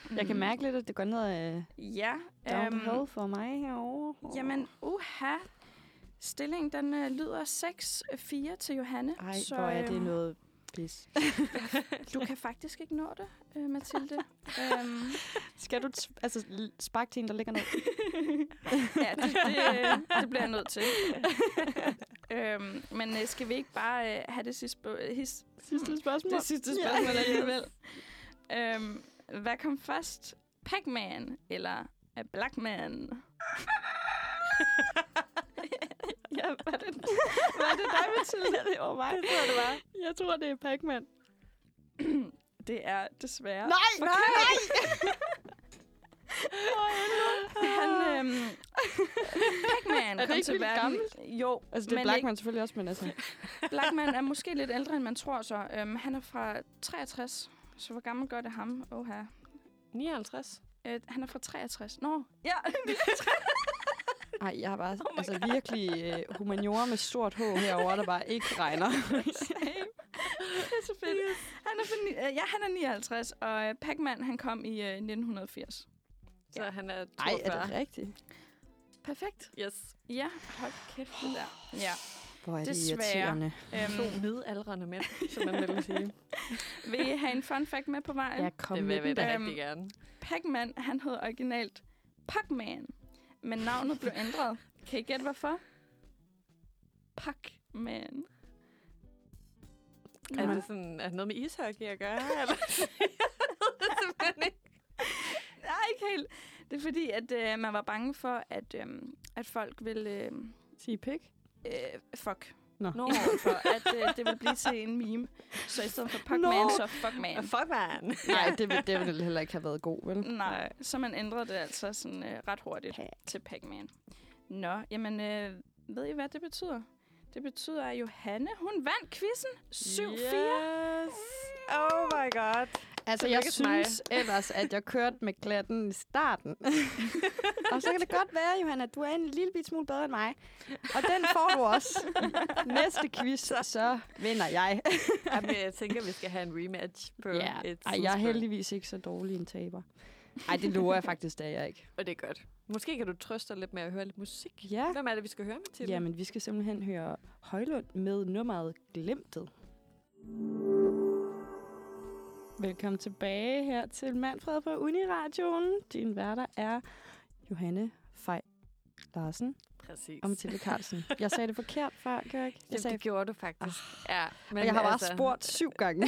Jeg kan mærke lidt, at det går ned af Ja. down øhm, the hill for mig herovre. Jamen, uha. Stillingen, den øh, lyder 6-4 til Johanne. Ej, hvor er det øhm, noget pis. Du kan faktisk ikke nå det, øh, Mathilde. øhm, Skal du t- altså, sparke til en, der ligger ned? ja, det, det, øh, det bliver jeg nødt til. øhm, men øh, skal vi ikke bare øh, have det sidste, sp- his, Sidste spørgsmål. det sidste spørgsmål alligevel? øhm, hvad kom først? Pac-Man eller Black Man? ja, var det, var det dig, Mathilde? det var mig. Det tror det var. Jeg tror, det er Pac-Man. Det er desværre Nej, nej! Han, øhm, Pac-Man det kom ikke til verden. Jo, Altså, det er Blackman selvfølgelig også, men altså... Ikke, Blackman er måske lidt ældre, end man tror så. Øhm, han er fra 63, så hvor gammel gør det ham? Oha. 59. Øh, han er fra 63. Nå, ja. Ej, jeg har bare Oh altså, virkelig øh, humaniora med stort H herovre, der bare ikke regner. det er så fedt. Han er, ni- øh, ja, han er 59, og øh, Pac-Man han kom i øh, 1980. Så han er Ej, 42. er det rigtigt? Perfekt. Yes. Ja, hold kæft det der. Ja. Hvor er det irriterende. To Øhm, midaldrende mænd, som man vil sige. vil I have en fun fact med på vejen? Ja, kom det vil den da. Øhm, rigtig gerne. Pac-Man, han hed originalt Pac-Man, men navnet blev ændret. Kan I gætte hvorfor? Pac-Man. Er det sådan, er det noget med ishockey at gøre? Eller? det ikke. Nej, ikke helt. Det er fordi, at øh, man var bange for, at, øh, at folk ville... Øh, Sige pik. øh, fuck. Nå. Nå. for at øh, det ville blive til en meme. Så i stedet for Pac-Man, så fuck-man. Fuck, man. Nej, det, vil- det ville heller ikke have været god, vel? Nej, så man ændrede det altså sådan øh, ret hurtigt Ja. til Pac-Man. Nå, jamen, øh, ved I, hvad det betyder? Det betyder, at Johanne, hun vandt quizzen 7-4. Yes. Oh my god. Altså, jeg til mig. synes ellers, at jeg kørte med glatten i starten. og så kan det godt være, Johanna, at du er en lille bit smule bedre end mig. Og den får du også. Næste quiz, så vinder jeg. Jamen, jeg tænker, vi skal have en rematch på Ja, et Ej, jeg er heldigvis ikke så dårlig en taber. Ej, det lover jeg faktisk, det er jeg ikke. Og det er godt. Måske kan du trøste dig lidt med at høre lidt musik. Ja. Hvem er det, vi skal høre med til? Jamen, vi skal simpelthen høre Højlund med nummeret Glemtet. Velkommen tilbage her til Manfred på Uniradioen. Din værter er Johanne Fej Larsen Præcis. og Mathilde Carlsen. Jeg sagde det forkert før, gør jeg ikke? Jeg Jamen, sagde, det gjorde du faktisk. Ja, men og jeg har bare altså- spurgt syv gange.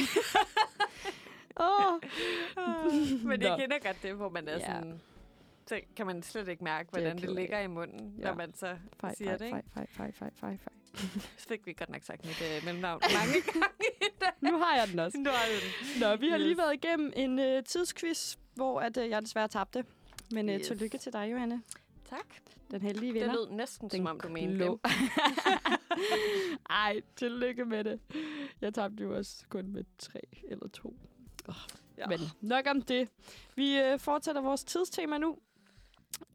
Åh, men jeg kender godt det, hvor man er Ja. sådan... Så kan man slet ikke mærke, Det hvordan det, af. ligger i munden, Ja. når man så fej, siger fej, det. Ikke? fej, fej, fej, fej, fej, fej. Så fik vi godt nok sagt mit øh, mellemnavn mange gange. Nu har jeg den også. Nu har du den. Nå, vi har lige Yes. været igennem en øh, tidsquiz, hvor at, øh, jeg desværre tabte. Men øh, Yes. tillykke til dig, Johanne. Tak. Den heldige Det vinder. lød næsten, som om du mente det. Ej, tillykke med det. Jeg tabte jo også kun med tre eller to. Oh, Ja. Men nok om det. Vi øh, fortsætter vores tidstema nu.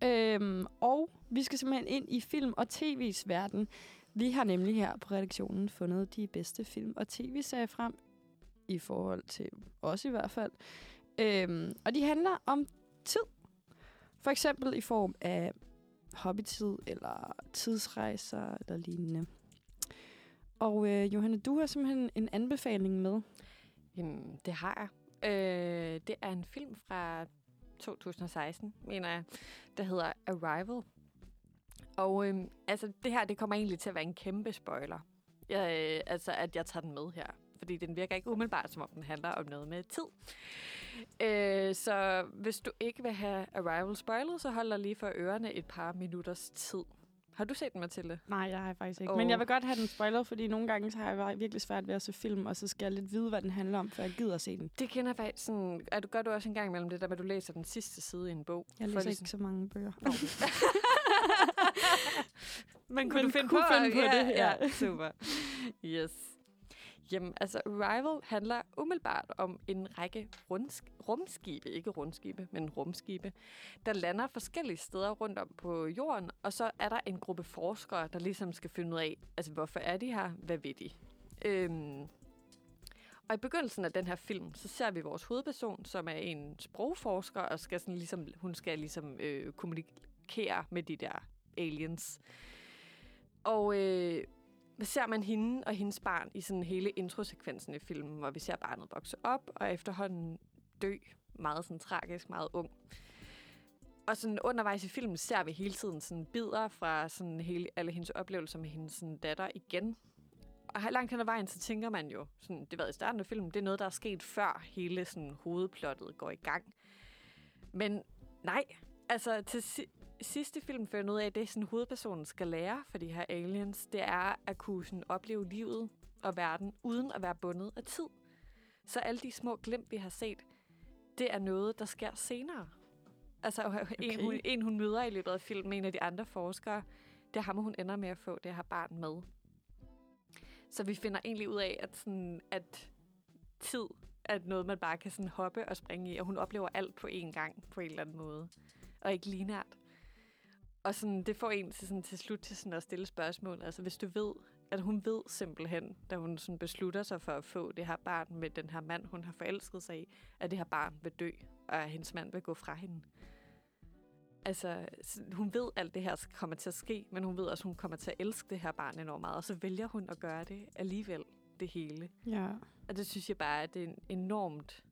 Øhm, og vi skal simpelthen ind i film- og tv's verden. Vi har nemlig her på redaktionen fundet de bedste film- og tv-serier frem, i forhold til os i hvert fald. Øhm, og de handler om tid. For eksempel i form af hobbytid, eller tidsrejser, eller lignende. Og øh, Johanne, du har simpelthen en anbefaling med. Jamen, det har jeg. Øh, det er en film fra 2016, mener jeg, der hedder Arrival. Og øh, altså, det her det kommer egentlig til at være en kæmpe spoiler. Jeg, øh, altså, at jeg tager den med her. Fordi den virker ikke umiddelbart, som om den handler om noget med tid. Øh, så hvis du ikke vil have Arrival spoilet, så hold dig lige for ørerne et par minutters tid. Har du set den, Mathilde? Nej, jeg har faktisk ikke. Åh. Men jeg vil godt have den spoilet, fordi nogle gange så har jeg virkelig svært ved at se film, og så skal jeg lidt vide, hvad den handler om, før jeg gider at se den. Det kender jeg faktisk sådan... Er du, gør du også en gang imellem det der med, du læser den sidste side i en bog? Jeg læser ligesom- ikke så mange bøger. Men kunne Men du finde kunne på, finde på ja, det, ja. ja. super. Yes. Jamen, altså, Arrival handler umiddelbart om en række rumskibe, ikke rundskibe, men rumskibe, der lander forskellige steder rundt om på jorden, og så er der en gruppe forskere, der ligesom skal finde ud af, altså, hvorfor er de her? Hvad ved de? Øhm, og i begyndelsen af den her film, så ser vi vores hovedperson, som er en sprogforsker, og skal sådan ligesom, hun skal ligesom øh, kommunikere med de der aliens. Og øh, ser man hende og hendes barn i sådan hele introsekvensen i filmen, hvor vi ser barnet vokse op og efterhånden dø meget sådan tragisk, meget ung. Og sådan undervejs i filmen ser vi hele tiden sådan bidder fra sådan hele, alle hendes oplevelser med hendes sådan datter igen. Og langt hen ad vejen, så tænker man jo, sådan, det var i starten af filmen, det er noget, der er sket før hele sådan, hovedplottet går i gang. Men nej, altså til sidste film finder jeg ud af, at det, sådan, hovedpersonen skal lære for de her aliens, det er at kunne sådan, opleve livet og verden, uden at være bundet af tid. Så alle de små glimt, vi har set, det er noget, der sker senere. Altså okay. en, hun, en, hun møder i løbet af filmen, en af de andre forskere, det er ham, hun ender med at få det her barn med. Så vi finder egentlig ud af, at, sådan, at tid er noget, man bare kan sådan hoppe og springe i, og hun oplever alt på én gang på en eller anden måde. Og ikke linært. Og sådan, det får en til, sådan, til slut til sådan at stille spørgsmål. Altså hvis du ved, at hun ved simpelthen, da hun sådan beslutter sig for at få det her barn med den her mand, hun har forelsket sig i, at det her barn vil dø, og at hendes mand vil gå fra hende. Altså, så hun ved, at alt det her kommer til at ske, men hun ved også, at hun kommer til at elske det her barn enormt meget, og så vælger hun at gøre det alligevel, det hele. Ja. Og det synes jeg bare, at det er en enormt...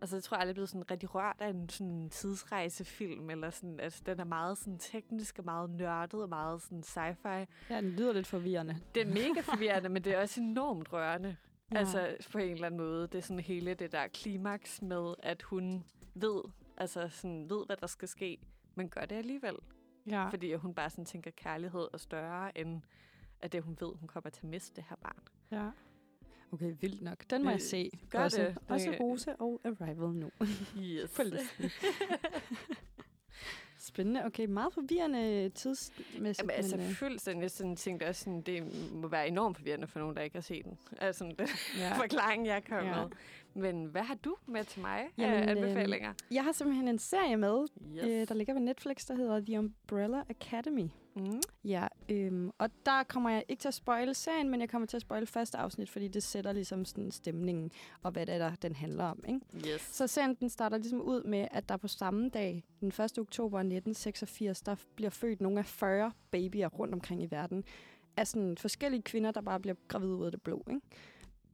Altså, jeg tror aldrig, jeg er blevet sådan rigtig rørt af en sådan tidsrejsefilm, eller sådan, altså, den er meget sådan teknisk og meget nørdet og meget sådan sci-fi. ja, den lyder lidt forvirrende. Det er mega forvirrende, men det er også enormt rørende. Ja. Altså, på en eller anden måde. Det er sådan hele det der klimaks med, at hun ved, altså sådan, ved, hvad der skal ske, men gør det alligevel. Ja. Fordi hun bare sådan tænker, kærlighed er større, end at det, hun ved, hun kommer til at miste det her barn. ja. Okay, vildt nok. Den må Øh, jeg se. gør også, det. Også Rose og Arrival nu. Yes. På listen. Spændende. Okay, meget forvirrende tidsmæssigt. Jamen, altså, men, øh, fuldstændig. Sådan tænkte også, sådan, det må være enormt forvirrende for nogen, der ikke har set den. Altså, den ja. forklaring, jeg kom Ja. ja. med. Men hvad har du med til mig Jamen, af øhm, anbefalinger? Jeg har simpelthen en serie med, Yes. øh, der ligger på Netflix, der hedder The Umbrella Academy. Mm. Ja, øhm, og der kommer jeg ikke til at spoile serien, men jeg kommer til at spoile første afsnit, fordi det sætter ligesom sådan stemningen og hvad det er, der den handler om. Ikke? Yes. Så serien den starter ligesom ud med, at der på samme dag, den 1. oktober 1986, der bliver født nogle af 40 babyer rundt omkring i verden. Af sådan forskellige kvinder, der bare bliver gravide ud af det blå. Ikke?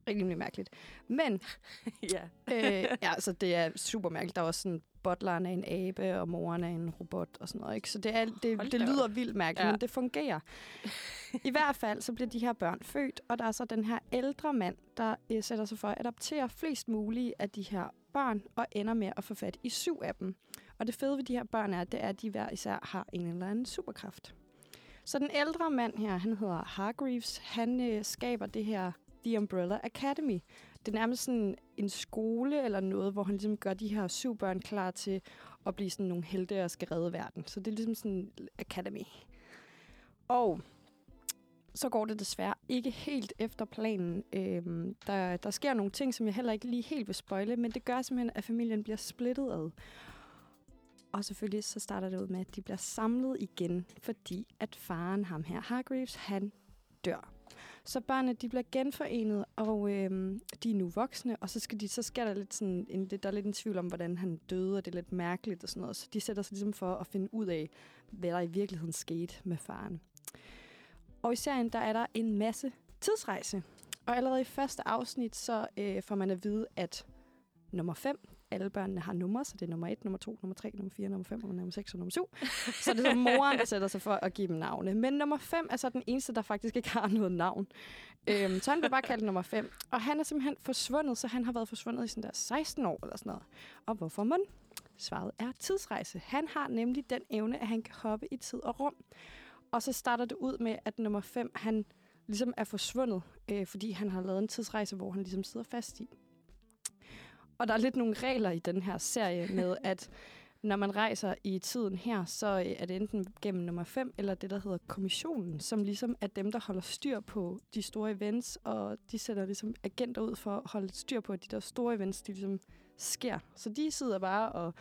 Rimelig mærkeligt. Men ja. øh, ja, altså det er super mærkeligt. Der er også sådan, butleren er en abe, og moren er en robot og sådan noget. Ikke? Så det, er, det, Hold det lyder op. vildt mærkeligt, ja. men det fungerer. I hvert fald så bliver de her børn født, og der er så den her ældre mand, der øh, sætter sig for at adoptere flest mulige af de her børn, og ender med at få fat i syv af dem. Og det fede ved de her børn er, det er, at de hver især har en eller anden superkraft. Så den ældre mand her, han hedder Hargreaves, han øh, skaber det her The Umbrella Academy. Det er nærmest sådan en skole eller noget, hvor han ligesom gør de her syv børn klar til at blive sådan nogle helte og skal redde verden. Så det er ligesom sådan en academy. Og så går det desværre ikke helt efter planen. Øhm, der, der sker nogle ting, som jeg heller ikke lige helt vil spoile, men det gør simpelthen, at familien bliver splittet ad. Og selvfølgelig så starter det ud med, at de bliver samlet igen, fordi at faren, ham her, Hargreaves, han dør. Så børnene, de bliver genforenet, og øh, de er nu voksne, og så, skal de, så sker der lidt sådan, en, der er lidt en tvivl om, hvordan han døde, og det er lidt mærkeligt og sådan noget. Så de sætter sig ligesom for at finde ud af, hvad der i virkeligheden skete med faren. Og i serien, der er der en masse tidsrejse. Og allerede i første afsnit, så øh, får man at vide, at nummer 5, alle børnene har numre, så det er nummer 1, nummer 2, nummer 3, nummer 4, nummer 5, nummer 6 og nummer 7. Så det er så moren, der sætter sig for at give dem navne. Men nummer 5 er så den eneste, der faktisk ikke har noget navn. Øhm, så han bliver bare kaldt nummer 5. Og han er simpelthen forsvundet, så han har været forsvundet i sådan der 16 år eller sådan noget. Og hvorfor man? Svaret er tidsrejse. Han har nemlig den evne, at han kan hoppe i tid og rum. Og så starter det ud med, at nummer 5, han ligesom er forsvundet, øh, fordi han har lavet en tidsrejse, hvor han ligesom sidder fast i. Og der er lidt nogle regler i den her serie med, at når man rejser i tiden her, så øh, er det enten gennem nummer 5, eller det, der hedder kommissionen, som ligesom er dem, der holder styr på de store events, og de sætter ligesom agenter ud for at holde styr på, at de der store events, de ligesom sker. Så de sidder bare og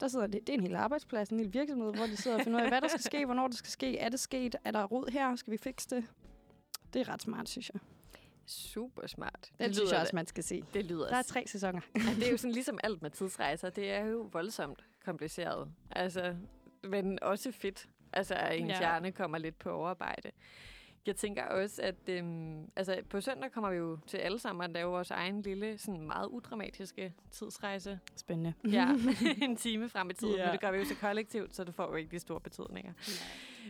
der sidder, det, det er en hel arbejdsplads, en hel virksomhed, hvor de sidder og finder ud af, hvad der skal ske, hvornår det skal ske, er det sket, er der rod her, skal vi fikse det? Det er ret smart, synes jeg. Super smart. Det synes jeg også, man skal se. Det lyder Der er tre sæsoner. Ja, det er jo sådan ligesom alt med tidsrejser. Det er jo voldsomt kompliceret. Altså, men også fedt. Altså, at ens Ja. hjerne kommer lidt på overarbejde. Jeg tænker også, at øhm, altså, på søndag kommer vi jo til alle sammen at lave vores egen lille, sådan meget udramatiske tidsrejse. Spændende. Ja, en time frem i tiden. Ja. Men det gør vi jo så kollektivt, så det får jo ikke de store betydninger.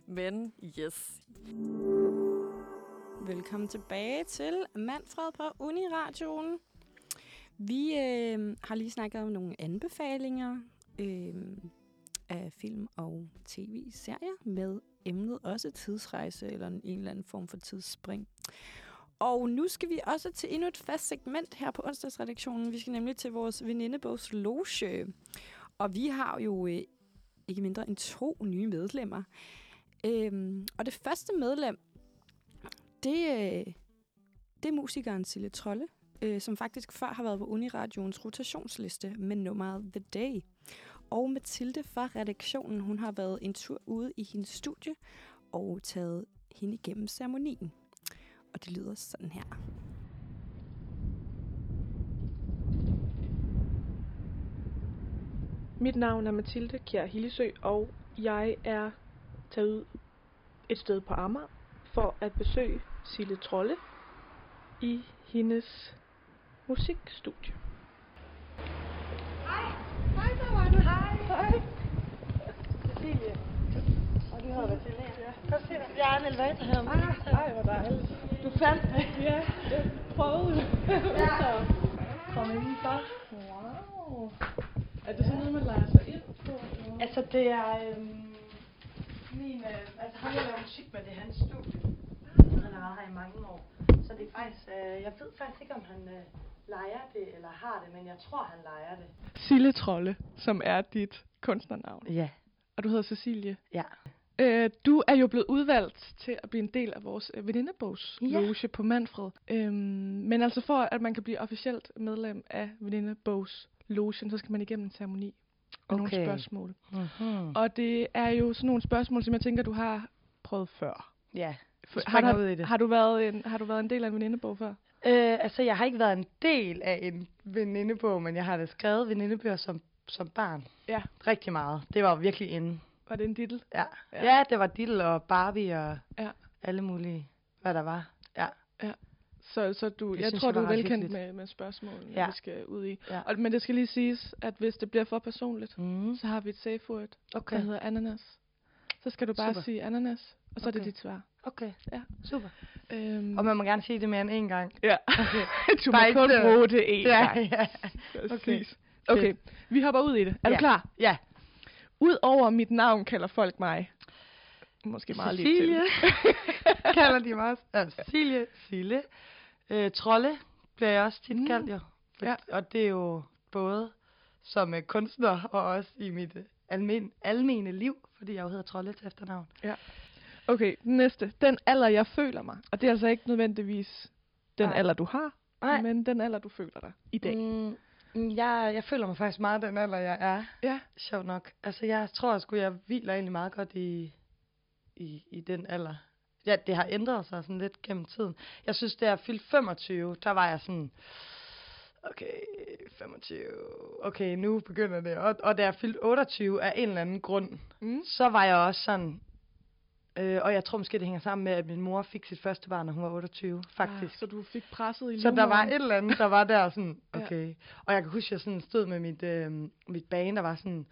Men yes. Velkommen tilbage til Manfred på Uniradioen. Vi øh, har lige snakket om nogle anbefalinger øh, af film og tv-serier med emnet også tidsrejse eller en, eller anden form for tidsspring. Og nu skal vi også til endnu et fast segment her på onsdagsredaktionen. Vi skal nemlig til vores venindebogs loge. Og vi har jo øh, ikke mindre end to nye medlemmer. Øhm, og det første medlem, det, øh, det er musikeren Sille Trolle, øh, som faktisk før har været på Uniradions rotationsliste med nummeret The Day. Og Mathilde fra redaktionen, hun har været en tur ude i hendes studie og taget hende igennem ceremonien. Og det lyder sådan her. Mit navn er Mathilde Kjær Hillesø, og jeg er taget ud et sted på Amager for at besøge Sille Trolle i hendes musikstudie. Hej, hej, der var du. Hej, hej. Cecilie. Og du hedder Mathilde, ja. Godt se dig. Jeg er Annel Vand her. Hej, hvor dejligt. Du fandt mig. Ja, jeg prøvede. ja. Kom indenfor. Wow. Er det sådan noget, man leger sig ind på? Altså, det er... Øhm, min, øh, altså, ham, jeg laver musik med, det er hans studie. Har været her i mange år. Så det er faktisk... Øh, jeg ved faktisk ikke, om han øh, leger det, eller har det, men jeg tror, han leger det. Sille Trolle, som er dit kunstnernavn. Ja. Og du hedder Cecilie. Ja. Øh, du er jo blevet udvalgt til at blive en del af vores øh, venindebogs Ja. loge på Manfred. Øhm, men altså for at man kan blive officielt medlem af venindebogs logen, så skal man igennem en ceremoni og nogle Okay. spørgsmål. Mm-hmm. Og det er jo sådan nogle spørgsmål, som jeg tænker, du har prøvet før. Ja, har, ud i det. har, du været en, har du været en del af en venindebog før? Øh, altså, jeg har ikke været en del af en venindebog, men jeg har da skrevet venindebøger som, som barn. Ja. Rigtig meget. Det var virkelig inde. Var det en titel? Ja. Ja. ja. ja, det var Diddle og Barbie og Ja. alle mulige, hvad der var. Ja. Så, så du, Det jeg synes tror, jeg du er velkendt med, med spørgsmålene, Ja. vi skal ud i. Ja. Og, men det skal lige siges, at hvis det bliver for personligt, Mm. så har vi et safe word, Okay. der hedder ananas. Så skal du bare Super. sige ananas, og så er det Okay. dit svar. Okay, Ja. super. Øhm, Og man må gerne sige det mere end én gang. ja. Okay. du må Bare ikke kun det. bruge det én ja, gang. ja. Præcis. Okay, vi hopper ud i det. Er du Ja. klar? Ja. Udover mit navn kalder folk mig. Måske meget lidt til. kalder de mig også. Ja, Cecilie, Sille. Øh, Trolle bliver jeg også tit Mm. kaldt jo. Ja. Og det er jo både som øh, kunstner og også i mit øh, almen, almene liv, fordi jeg jo hedder Trolle til efternavn. Okay, den næste. Den alder, jeg føler mig. Og det er altså ikke nødvendigvis den Nej. alder, du har, Nej. men den alder, du føler dig i dag. Mm, mm, jeg, jeg føler mig faktisk meget den alder, jeg er. Ja. Sjovt nok. Altså, jeg tror sgu, jeg hviler egentlig meget godt i, i, i den alder. Ja, det har ændret sig sådan lidt gennem tiden. Jeg synes, da jeg fyldte 25, der var jeg sådan, okay, 25, okay, nu begynder det. Og, og da jeg fyldte 28 af en eller anden grund, Mm. så var jeg også sådan, øh, og jeg tror måske, det hænger sammen med, at min mor fik sit første barn, når hun var 28, faktisk. Ah, så du fik presset i Så der var et eller andet, der var der sådan, Ja. okay. Og jeg kan huske, at jeg sådan stod med mit, øh, mit band, der var sådan,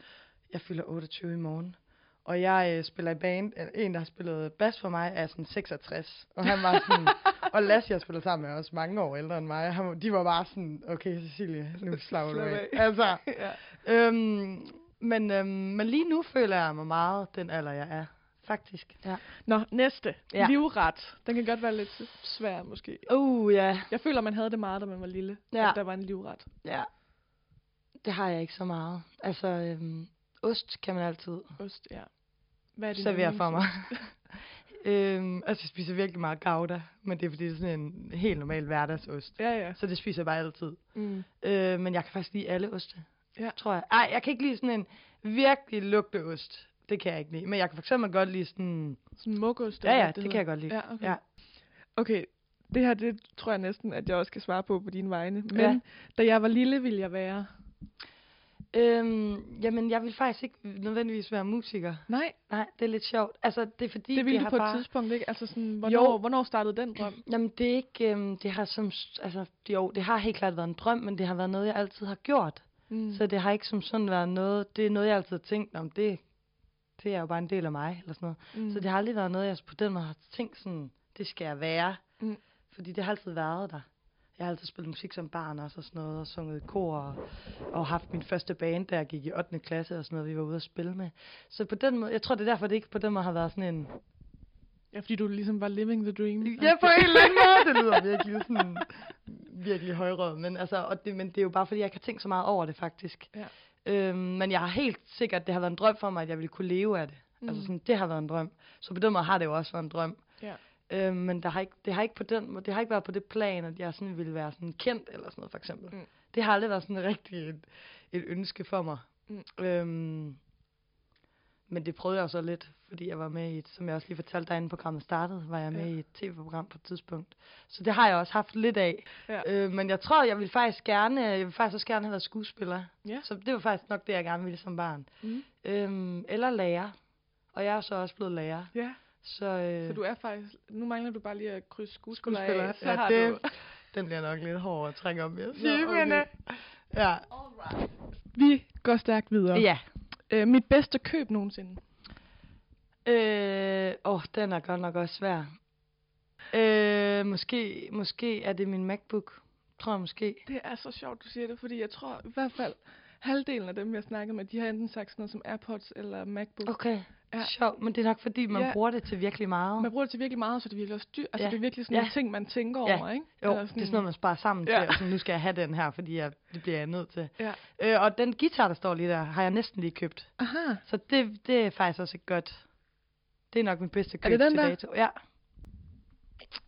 jeg fylder 28 i morgen. Og jeg øh, spiller i band, øh, en der har spillet bas for mig, er sådan 66. Og han var sådan, og Lasse, jeg spiller sammen med, er også mange år ældre end mig. Han, de var bare sådan, okay Cecilie, nu slapper du af. Altså, ja. øhm, men, øhm, men lige nu føler jeg mig meget den alder, jeg er. Faktisk. Ja. Nå, næste. Ja. Livret. Den kan godt være lidt svær, måske. Uh, ja. Jeg føler, man havde det meget, da man var lille. Ja. At der var en livret. Ja. Det har jeg ikke så meget. Altså, øhm, ost kan man altid Ost, ja. Hvad er din servere for mig. øhm, altså, jeg spiser virkelig meget gouda, men det er fordi, det er sådan en helt normal hverdagsost. Ja, ja. Så det spiser jeg bare altid. Mm. Øh, men jeg kan faktisk lide alle oste, Ja. tror jeg. Ej, jeg kan ikke lide sådan en virkelig lugteost. Det kan jeg ikke lide. Men jeg kan for eksempel godt lide sådan... Sådan mugost. Ja, ja, det hedder. kan jeg godt lide. Ja, okay. Ja. Okay, det her, det tror jeg næsten, at jeg også kan svare på på dine vegne. Men Ja. da jeg var lille, ville jeg være... Øhm, jamen, jeg vil faktisk ikke nødvendigvis være musiker. Nej, Nej, det er lidt sjovt. Altså, det er fordi, det ville du har på bare... et tidspunkt, ikke? Altså sådan, hvornår, Jo. hvornår startede den drøm? Jamen, det er ikke... Øhm, det har som... Altså, jo, det har helt klart været en drøm, men det har været noget, jeg altid har gjort. Mm. Så det har ikke som sådan været noget... Det er noget, jeg altid har tænkt om. Det, det er jo bare en del af mig, eller sådan noget. mm. Så det har aldrig været noget, jeg på den måde har tænkt sådan, det skal jeg være. Mm. Fordi det har altid været der. Jeg har altid spillet musik som barn også og sådan noget, og sunget i kor, og, og haft min første band, da jeg gik i 8. klasse og sådan noget, vi var ude at spille med. Så på den måde, jeg tror, det er derfor, det ikke på den måde har været sådan en... Ja, fordi du ligesom var living the dream. Ja, på en eller anden måde, det lyder virkelig sådan, virkelig højrød, men, altså, og det, men det er jo bare, fordi jeg ikke har tænkt så meget over det, faktisk. Ja. Øhm, men jeg har helt sikkert, det har været en drøm for mig, at jeg ville kunne leve af det. Mm. Altså sådan, det har været en drøm. Så på den måde har det jo også været en drøm. Ja. Øhm, men der har ikke, det har ikke på den måde, det har ikke været på det plan, at jeg sådan ville være sådan kendt eller sådan noget, for eksempel. Mm. Det har aldrig været sådan rigtig et, et ønske for mig. Mm. Øhm, men det prøvede jeg så lidt, fordi jeg var med i et, som jeg også lige fortalte dig, inden programmet startede, var jeg med Ja. i et tv-program på et tidspunkt. Så det har jeg også haft lidt af. Ja. Øh, men jeg tror, jeg vil faktisk gerne, jeg vil faktisk også gerne have været skuespiller. Ja. Så det var faktisk nok det, jeg gerne ville som barn. Mm. Øhm, eller lærer. Og jeg er så også blevet lærer. Ja, Så, øh, så du er faktisk... Nu mangler du bare lige at krydse skuespiller, skuespiller. af. Så ja, har det, du... den bliver nok lidt hård at trænge op Nå, sige, men okay. øh, ja. Vi går stærkt videre. Ja. Øh, mit bedste køb nogensinde. Øh, åh, den er godt nok også svær. Øh, måske, måske er det min MacBook. Tror jeg måske. Det er så sjovt, du siger det, fordi jeg tror i hvert fald, halvdelen af dem, jeg snakker med, de har enten sagt sådan noget som AirPods eller MacBook. Okay, Ja. sjovt. Men det er nok fordi, man Ja. bruger det til virkelig meget. Man bruger det til virkelig meget, så det er virkelig også dyrt. Altså, Ja. det er virkelig sådan Ja. en ting, man tænker Ja. over, ikke? Jo, Eller det er sådan noget, man sparer sammen Ja. til. Og sådan, nu skal jeg have den her, fordi jeg, det bliver jeg nødt til. Ja. Øh, og den guitar, der står lige der, har jeg næsten lige købt. Aha. Så det, det er faktisk også et godt... Det er nok min bedste køb det den til der? dato. Ja.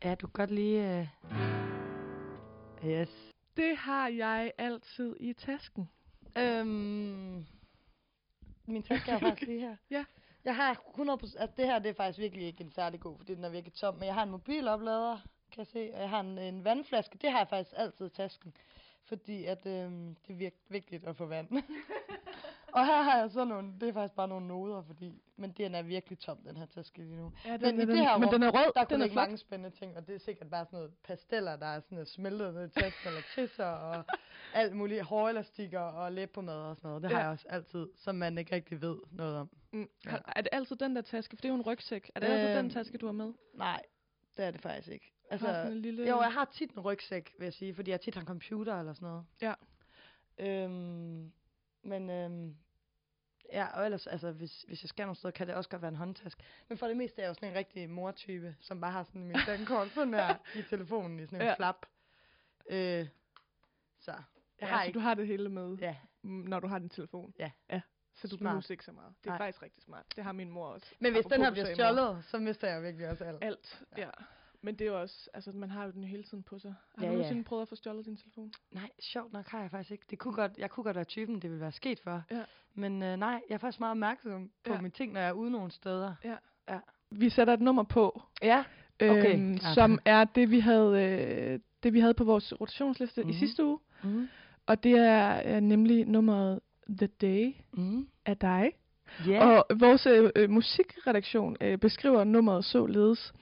Ja, du kan godt lige... Uh... Yes. Det har jeg altid i tasken. Øhm, min taske er faktisk lige her. Ja. Jeg har 100%, altså det her det er faktisk virkelig ikke en særlig god, fordi den er virkelig tom, men jeg har en mobiloplader, kan jeg se, og jeg har en, en vandflaske, det har jeg faktisk altid i tasken, fordi at øh, det er vigtigt at få vand. og her har jeg så nogle, det er faktisk bare nogle noder, fordi, men den er virkelig tom, den her taske lige nu. Ja, den, Men i den, det her men rum, den er rød. Der kunne er ligge flot. mange spændende ting, og det er sikkert bare sådan noget pasteller, der er sådan noget smeltet ned i tasken, eller trisser, og alt muligt hårelastikker og læbepomade og sådan noget. Det har Ja. jeg også altid, som man ikke rigtig ved noget om. Mm. Ja. Har- Er det altid den der taske? For det er jo en rygsæk. Er det altid den Øhm, taske, du har med? Nej, det er det faktisk ikke. Altså, har sådan en lille... jo, jeg har tit en rygsæk, vil jeg sige, fordi jeg tit har en computer eller sådan noget. Ja. Øhm, men øhm, ja, og ellers, altså, hvis, hvis jeg skal nogle steder, kan det også godt være en håndtaske. Men for det meste er jeg jo sådan en rigtig mortype, som bare har sådan min dankort sådan her i telefonen i sådan en ja. flap. Øh, så jeg ja, har så ikke... du har det hele med, Ja, mm, når du har din telefon. Ja. ja. Så du Smart. behøver ikke så meget. Det er Nej. faktisk rigtig smart. Det har min mor også. men hvis Apropos, den her bliver stjålet, så mister jeg virkelig også alt. Alt, ja. ja. Men det er jo også, altså man har jo den hele tiden på sig. Har Ja, du ja. nogensinde prøvet at få stjålet din telefon? Nej, sjovt nok har jeg faktisk ikke. Det kunne godt, jeg kunne godt være typen, det ville være sket for. Ja. Men øh, nej, jeg er faktisk meget opmærksom på Ja. mine ting, når jeg er ude nogle steder. Vi sætter et nummer på, Ja. Okay, øhm, ja. som er det, vi havde, øh, det, vi havde på vores rotationsliste mm-hmm. i Mhm. sidste uge. Mm. Og det er øh, nemlig nummeret The Day Mm. af dig. Yeah. Og vores øh, musikredaktion øh, beskriver nummeret således.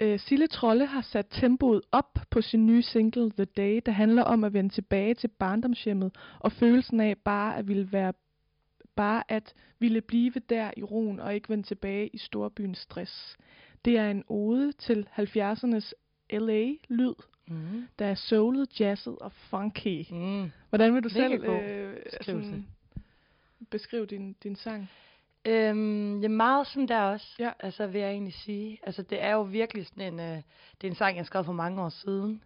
Øh, Sille Trolle har sat tempoet op på sin nye single The Day, der handler om at vende tilbage til barndomshjemmet og følelsen af bare at ville være bare at ville blive der i roen og ikke vende tilbage i storbyens stress. Det er en ode til 70'ernes LA-lyd, Mm. der er soulet, jazzet og funky. Mm. Hvordan vil du Mega selv øh, sådan, beskrive din, din sang? Øhm, er meget sådan der også, Ja. altså vil jeg egentlig sige. Altså det er jo virkelig sådan en, øh, det er en sang, jeg skrev for mange år siden,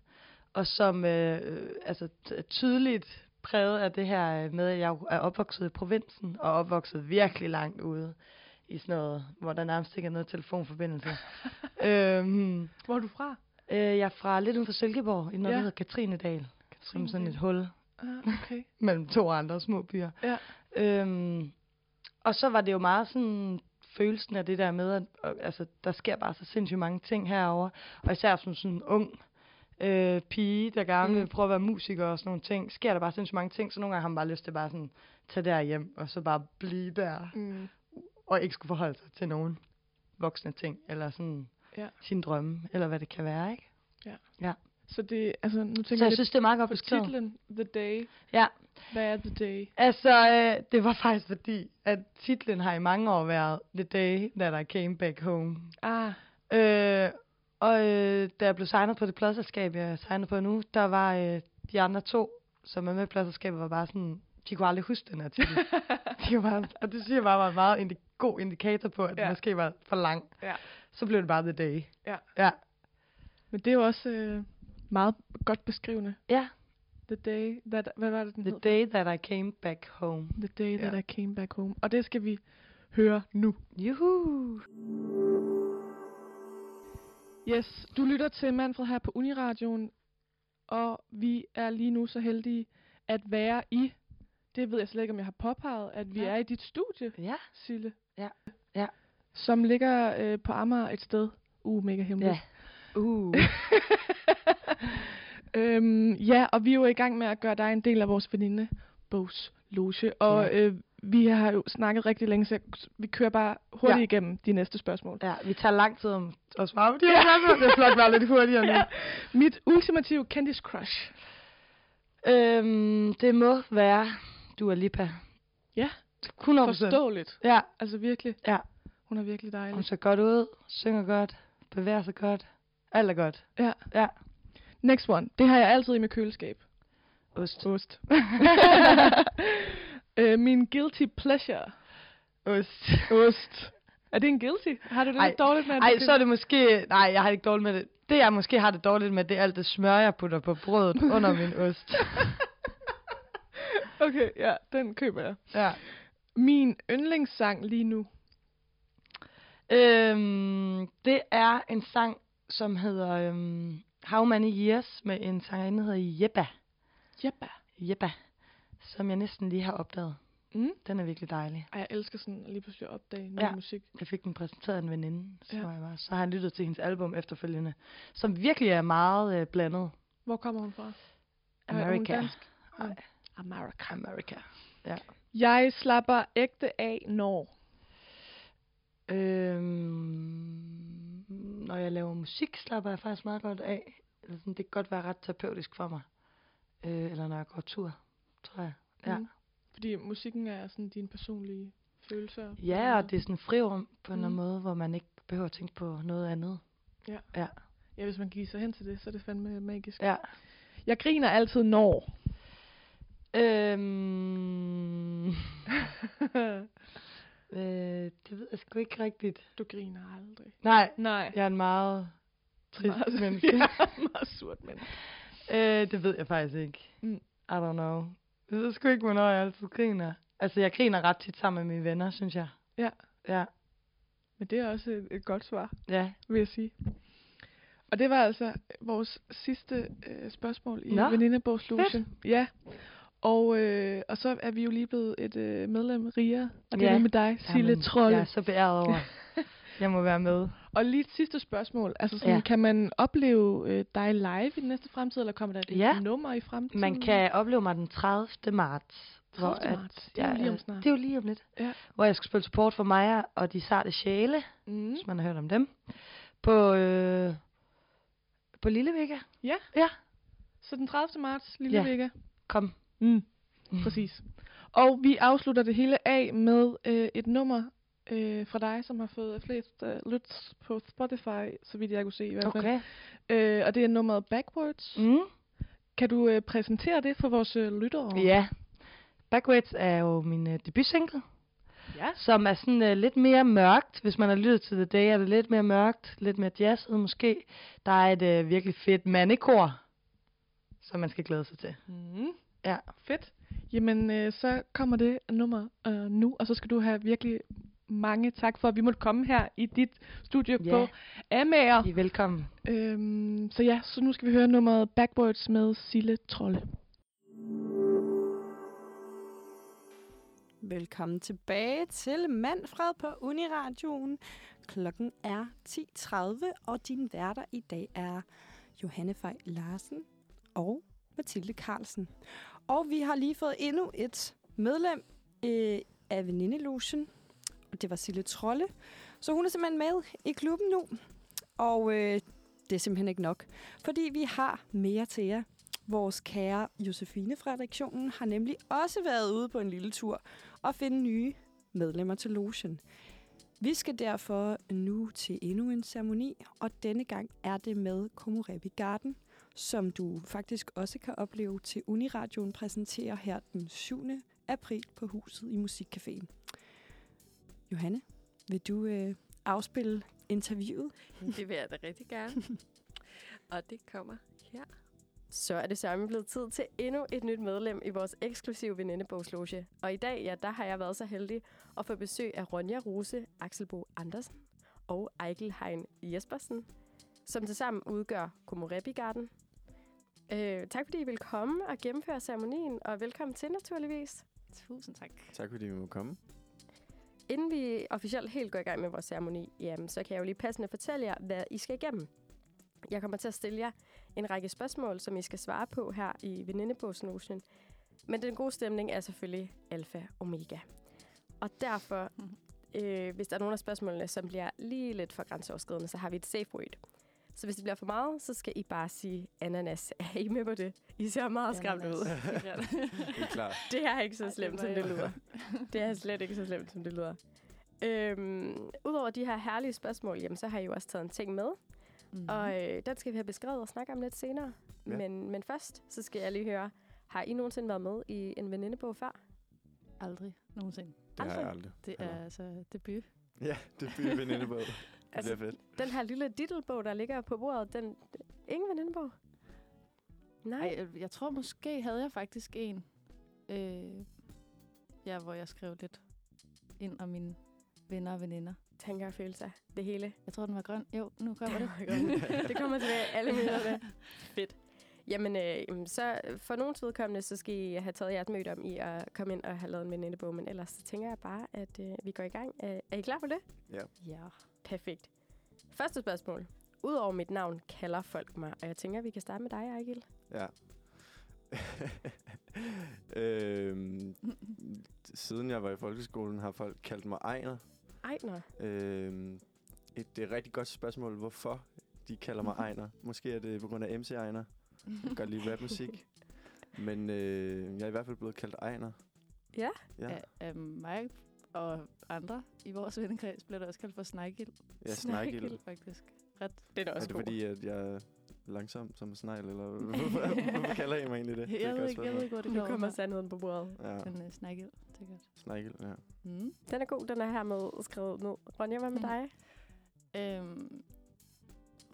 og som øh, øh, altså er tydeligt præget af det her øh, med, at jeg er opvokset i provinsen, og opvokset virkelig langt ude i sådan noget, hvor der nærmest ikke er noget telefonforbindelse. øhm, Hvor er du fra? Øh, jeg er fra lidt uden for Silkeborg, i noget, Ja. der hedder Katrinedal, som sådan et hul Ah, okay. mellem to andre små byer. Ja. Øhm, og så var det jo meget sådan følelsen af det der med, at og, altså, der sker bare så sindssygt mange ting herover Og især som sådan en ung øh, pige, der gerne vil Mm. prøve at være musiker og sådan nogle ting, sker der bare sindssygt mange ting, så nogle gange har man bare lyst til bare sådan, tage der hjem og så bare blive der, Mm. og ikke skulle forholde sig til nogen voksne ting, eller sådan Ja. sin drømme, eller hvad det kan være, ikke? Så det, altså, nu tænker Så jeg lidt synes, det er meget godt på beskrevet. titlen The Day. Ja. Hvad er The Day? Altså, øh, det var faktisk fordi, at titlen har i mange år været The Day That I Came Back Home. Ah, Øh, og øh, da jeg blev signet på det pladselskab, jeg er signet på nu, der var øh, de andre to, som er med i pladselskabet, var bare sådan, de kunne aldrig huske den her titel. de var bare, og det siger bare var en meget indi- god indikator på, at ja. Ja. den måske var for lang. Ja. Så blev det bare The Day. Ja. Ja. men det er jo også øh, meget godt beskrivende. ja. The Day that... Hvad var det, den The hed? Day That I Came Back Home. The Day That Ja. I Came Back Home. Og det skal vi høre nu. Juhu! Yes, du lytter til Manfred her på Uniradioen, og vi er lige nu så heldige at være i, det ved jeg slet ikke, om jeg har påpeget, at vi Ja. er i dit studie, Ja. Sille. Ja. Ja. Som ligger øh, på Amager et sted. Uh, mega hemmeligt. Ja. Uh. øhm, ja, og vi er jo i gang med at gøre dig en del af vores veninde Bogs Loge. Og Ja. øh, vi har jo snakket rigtig længe, så vi kører bare hurtigt Ja. igennem de næste spørgsmål. ja, vi tager lang tid om at svare på de her spørgsmål. Det skal nok være lidt hurtigere nu. Ja. Mit ultimative Candice Crush. Øhm, det må være Dua Lipa. Ja. 100 Forståeligt. Ja, Altså virkelig. Ja. Hun er virkelig hun dejlig. ser godt ud, synger godt, bevæger sig godt. Alt er godt. Ja. Ja. Next one. Det har jeg altid i mit køleskab. Ost. Ost. øh, min guilty pleasure. Ost. Ost. Er det en guilty? Har du det Ej. lidt dårligt med? at Ej, du så er det måske... Nej, jeg har det ikke dårligt med det. Det, jeg måske har det dårligt med, det er alt det smør, jeg putter på brødet under min ost. Okay, ja, den køber jeg. Ja. Min yndlingssang lige nu. Øhm, det er en sang, som hedder øhm, How Many Years, med en sangerinde, der hedder Jebba. Jeppa. Jebba. Som jeg næsten lige har opdaget. Mm. Den er virkelig dejlig. Ej, jeg elsker sådan lige pludselig at opdage ny Ja. musik. Jeg fik den præsenteret af en veninde, så, Ja. ja. jeg var, så har jeg lyttet til hendes album efterfølgende, som virkelig er meget øh, blandet. Hvor kommer hun fra? Er hun America. dansk? Nej, America. America. Ja. Jeg slapper ægte af, når... Øhm, når jeg laver musik, slapper jeg faktisk meget godt af. Eller sådan, det kan godt være ret terapeutisk for mig. Øh, eller når jeg går tur, tror jeg. Ja. Mm. Fordi musikken er sådan dine personlige følelser. en Ja, og det er sådan en frirum på en Mm. måde, hvor man ikke behøver at tænke på noget andet. Ja. Ja. Ja, hvis man giver sig hen til det, så er det fandme magisk. Ja. Jeg griner altid når. Øhm, øh, det ved jeg sgu ikke rigtigt. Du griner aldrig. Nej, Nej. jeg er en meget trist Meget- menneske. Ja, meget surt menneske. øh, det ved jeg faktisk ikke. Mm. I don't know. Jeg ved sgu ikke, hvornår jeg altid griner. Altså, jeg griner ret tit sammen med mine venner, synes jeg. Ja. Ja, Men det er også et, et godt svar, ja. vil jeg sige. Og det var altså vores sidste øh, spørgsmål i Nå, Venindebogslution. Ja. Og, øh, og så er vi jo lige blevet et øh, medlem rigere, og det er Ja. nu med dig, Sille Jamen, Trolle. Jeg er så beæret over, jeg må være med. Og lige et sidste spørgsmål. Altså sådan, Ja. kan man opleve øh, dig live i den næste fremtid, eller kommer der et Ja. nummer i fremtiden? Man kan opleve mig den 30. marts. 30. marts. Det er jo lige om snart. Det er jo lige om lidt. Ja. Hvor jeg skal spille support for Maja og de sarte sjæle, Mm. hvis man har hørt om dem. På, øh, på Lillevega. Ja. Ja. Så den 30. marts, Lille Ja. Vega. Kom. Mm. Præcis. Og vi afslutter det hele af med øh, et nummer øh, fra dig, som har fået flest øh, lyts på Spotify, så vidt jeg kunne se i hvert fald. Okay. Øh, og det er nummeret Backwards. Mm. Kan du øh, præsentere det for vores øh, lyttere? Ja. Backwards er jo min øh, debutsingle, Ja. som er sådan øh, lidt mere mørkt. Hvis man har lyttet til The Day, er det lidt mere mørkt, lidt mere jazzet måske. Der er et øh, virkelig fedt mandekor, som man skal glæde sig til. Mm. Ja. Fedt. Jamen, øh, så kommer det nummer øh, nu, og så skal du have virkelig mange tak for, at vi måtte komme her i dit studie Ja. på Amager. I er velkommen. Øhm, så ja, så nu skal vi høre nummeret Backwards med Sille Trolle. Velkommen tilbage til Manfred på Uniradioen. Klokken er 10.30, og din værter i dag er Johanne Fej Larsen og Mathilde Carlsen. Og vi har lige fået endnu et medlem øh, af Venindelusion, og det var Sille Trolle. Så hun er simpelthen med i klubben nu, og øh, det er simpelthen ikke nok, fordi vi har mere til jer. Vores kære Josefine fra redaktionen har nemlig også været ude på en lille tur og finde nye medlemmer til logen. Vi skal derfor nu til endnu en ceremoni, og denne gang er det med Komorebi Garden, som du faktisk også kan opleve til Uniradioen præsenterer her den 7. april på huset i Musikcaféen. Johanne, vil du øh, afspille interviewet? Det vil jeg da rigtig gerne. Og det kommer her. Så er det sørme blevet tid til endnu et nyt medlem i vores eksklusive venindebogsloge. Og i dag, ja, der har jeg været så heldig at få besøg af Ronja Rose, Axelbo Andersen og Ejkel Hein Jespersen, som tilsammen udgør Komorebi Garden. Øh, tak fordi I vil komme og gennemføre ceremonien, og velkommen til naturligvis. Tusind tak. Tak fordi vi må komme. Inden vi officielt helt går i gang med vores ceremoni, jamen, så kan jeg jo lige passende fortælle jer, hvad I skal igennem. Jeg kommer til at stille jer en række spørgsmål, som I skal svare på her i venindebogsnotionen. Men den gode stemning er selvfølgelig alfa og omega. Og derfor, øh, hvis der er nogle af spørgsmålene, som bliver lige lidt for grænseoverskridende, så har vi et safe word. Så hvis det bliver for meget, så skal I bare sige ananas. Er I med på det? I ser meget skræmt ud. Vi er klar. Det er ikke så det slemt, som det lyder. Det er slet ikke så slemt, som det lyder. Øhm, Udover de her herlige spørgsmål, jamen, så har I jo også taget en ting med. Mm. Og øh, den skal vi have beskrevet og snakke om lidt senere. Ja. Men, men først, så skal jeg lige høre, har I nogensinde været med i en venindebog før? Aldrig nogensinde. Det har jeg aldrig. Det Heller. er altså debut. Ja, det bliver venindebåd. Det Altså, bliver fedt. Den her lille dittelbog, der ligger på bordet, den... Ingen venindebog? Nej. Ej, jeg, tror måske havde jeg faktisk en, øh, ja, hvor jeg skrev lidt ind om mine venner og veninder. Tanker og følelser. Det hele. Jeg tror, den var grøn. Jo, nu kommer det. det kommer tilbage alle minutterne. Fedt. Jamen, øh, jamen, så for nogens vedkommende, så skal I have taget jeres møde om i at komme ind og have lavet en venindebog. Men ellers så tænker jeg bare, at øh, vi går i gang. Er, er I klar på det? Ja. Ja. Perfekt. Første spørgsmål. Udover mit navn kalder folk mig, og jeg tænker, at vi kan starte med dig, Ejgil. Ja. øhm, siden jeg var i folkeskolen, har folk kaldt mig Ejner. Ejner. Øhm, et, det er et rigtig godt spørgsmål, hvorfor de kalder mig Ejner. Måske er det på grund af MC Ejner. Jeg kan godt lide rapmusik. Men øh, jeg er i hvert fald blevet kaldt Ejner. Ja. Ja, Af, af mig og andre i vores vennekreds bliver der også kaldt for Snegil. ja Snegil. Faktisk. Ret. Det er da Er også det god. fordi, at jeg er langsom som en snegl, eller hvorfor, hvorfor kalder I mig egentlig det? det er et Jeg godt ved ikke, jeg ved ikke, hvor det Nu kommer sandheden på bordet. Ja, Men uh, Snegil, det er godt. snegl, ja. Mm. Den er god, den er her med skrevet ned. Ronja, hvad med Mm. dig? Øhm,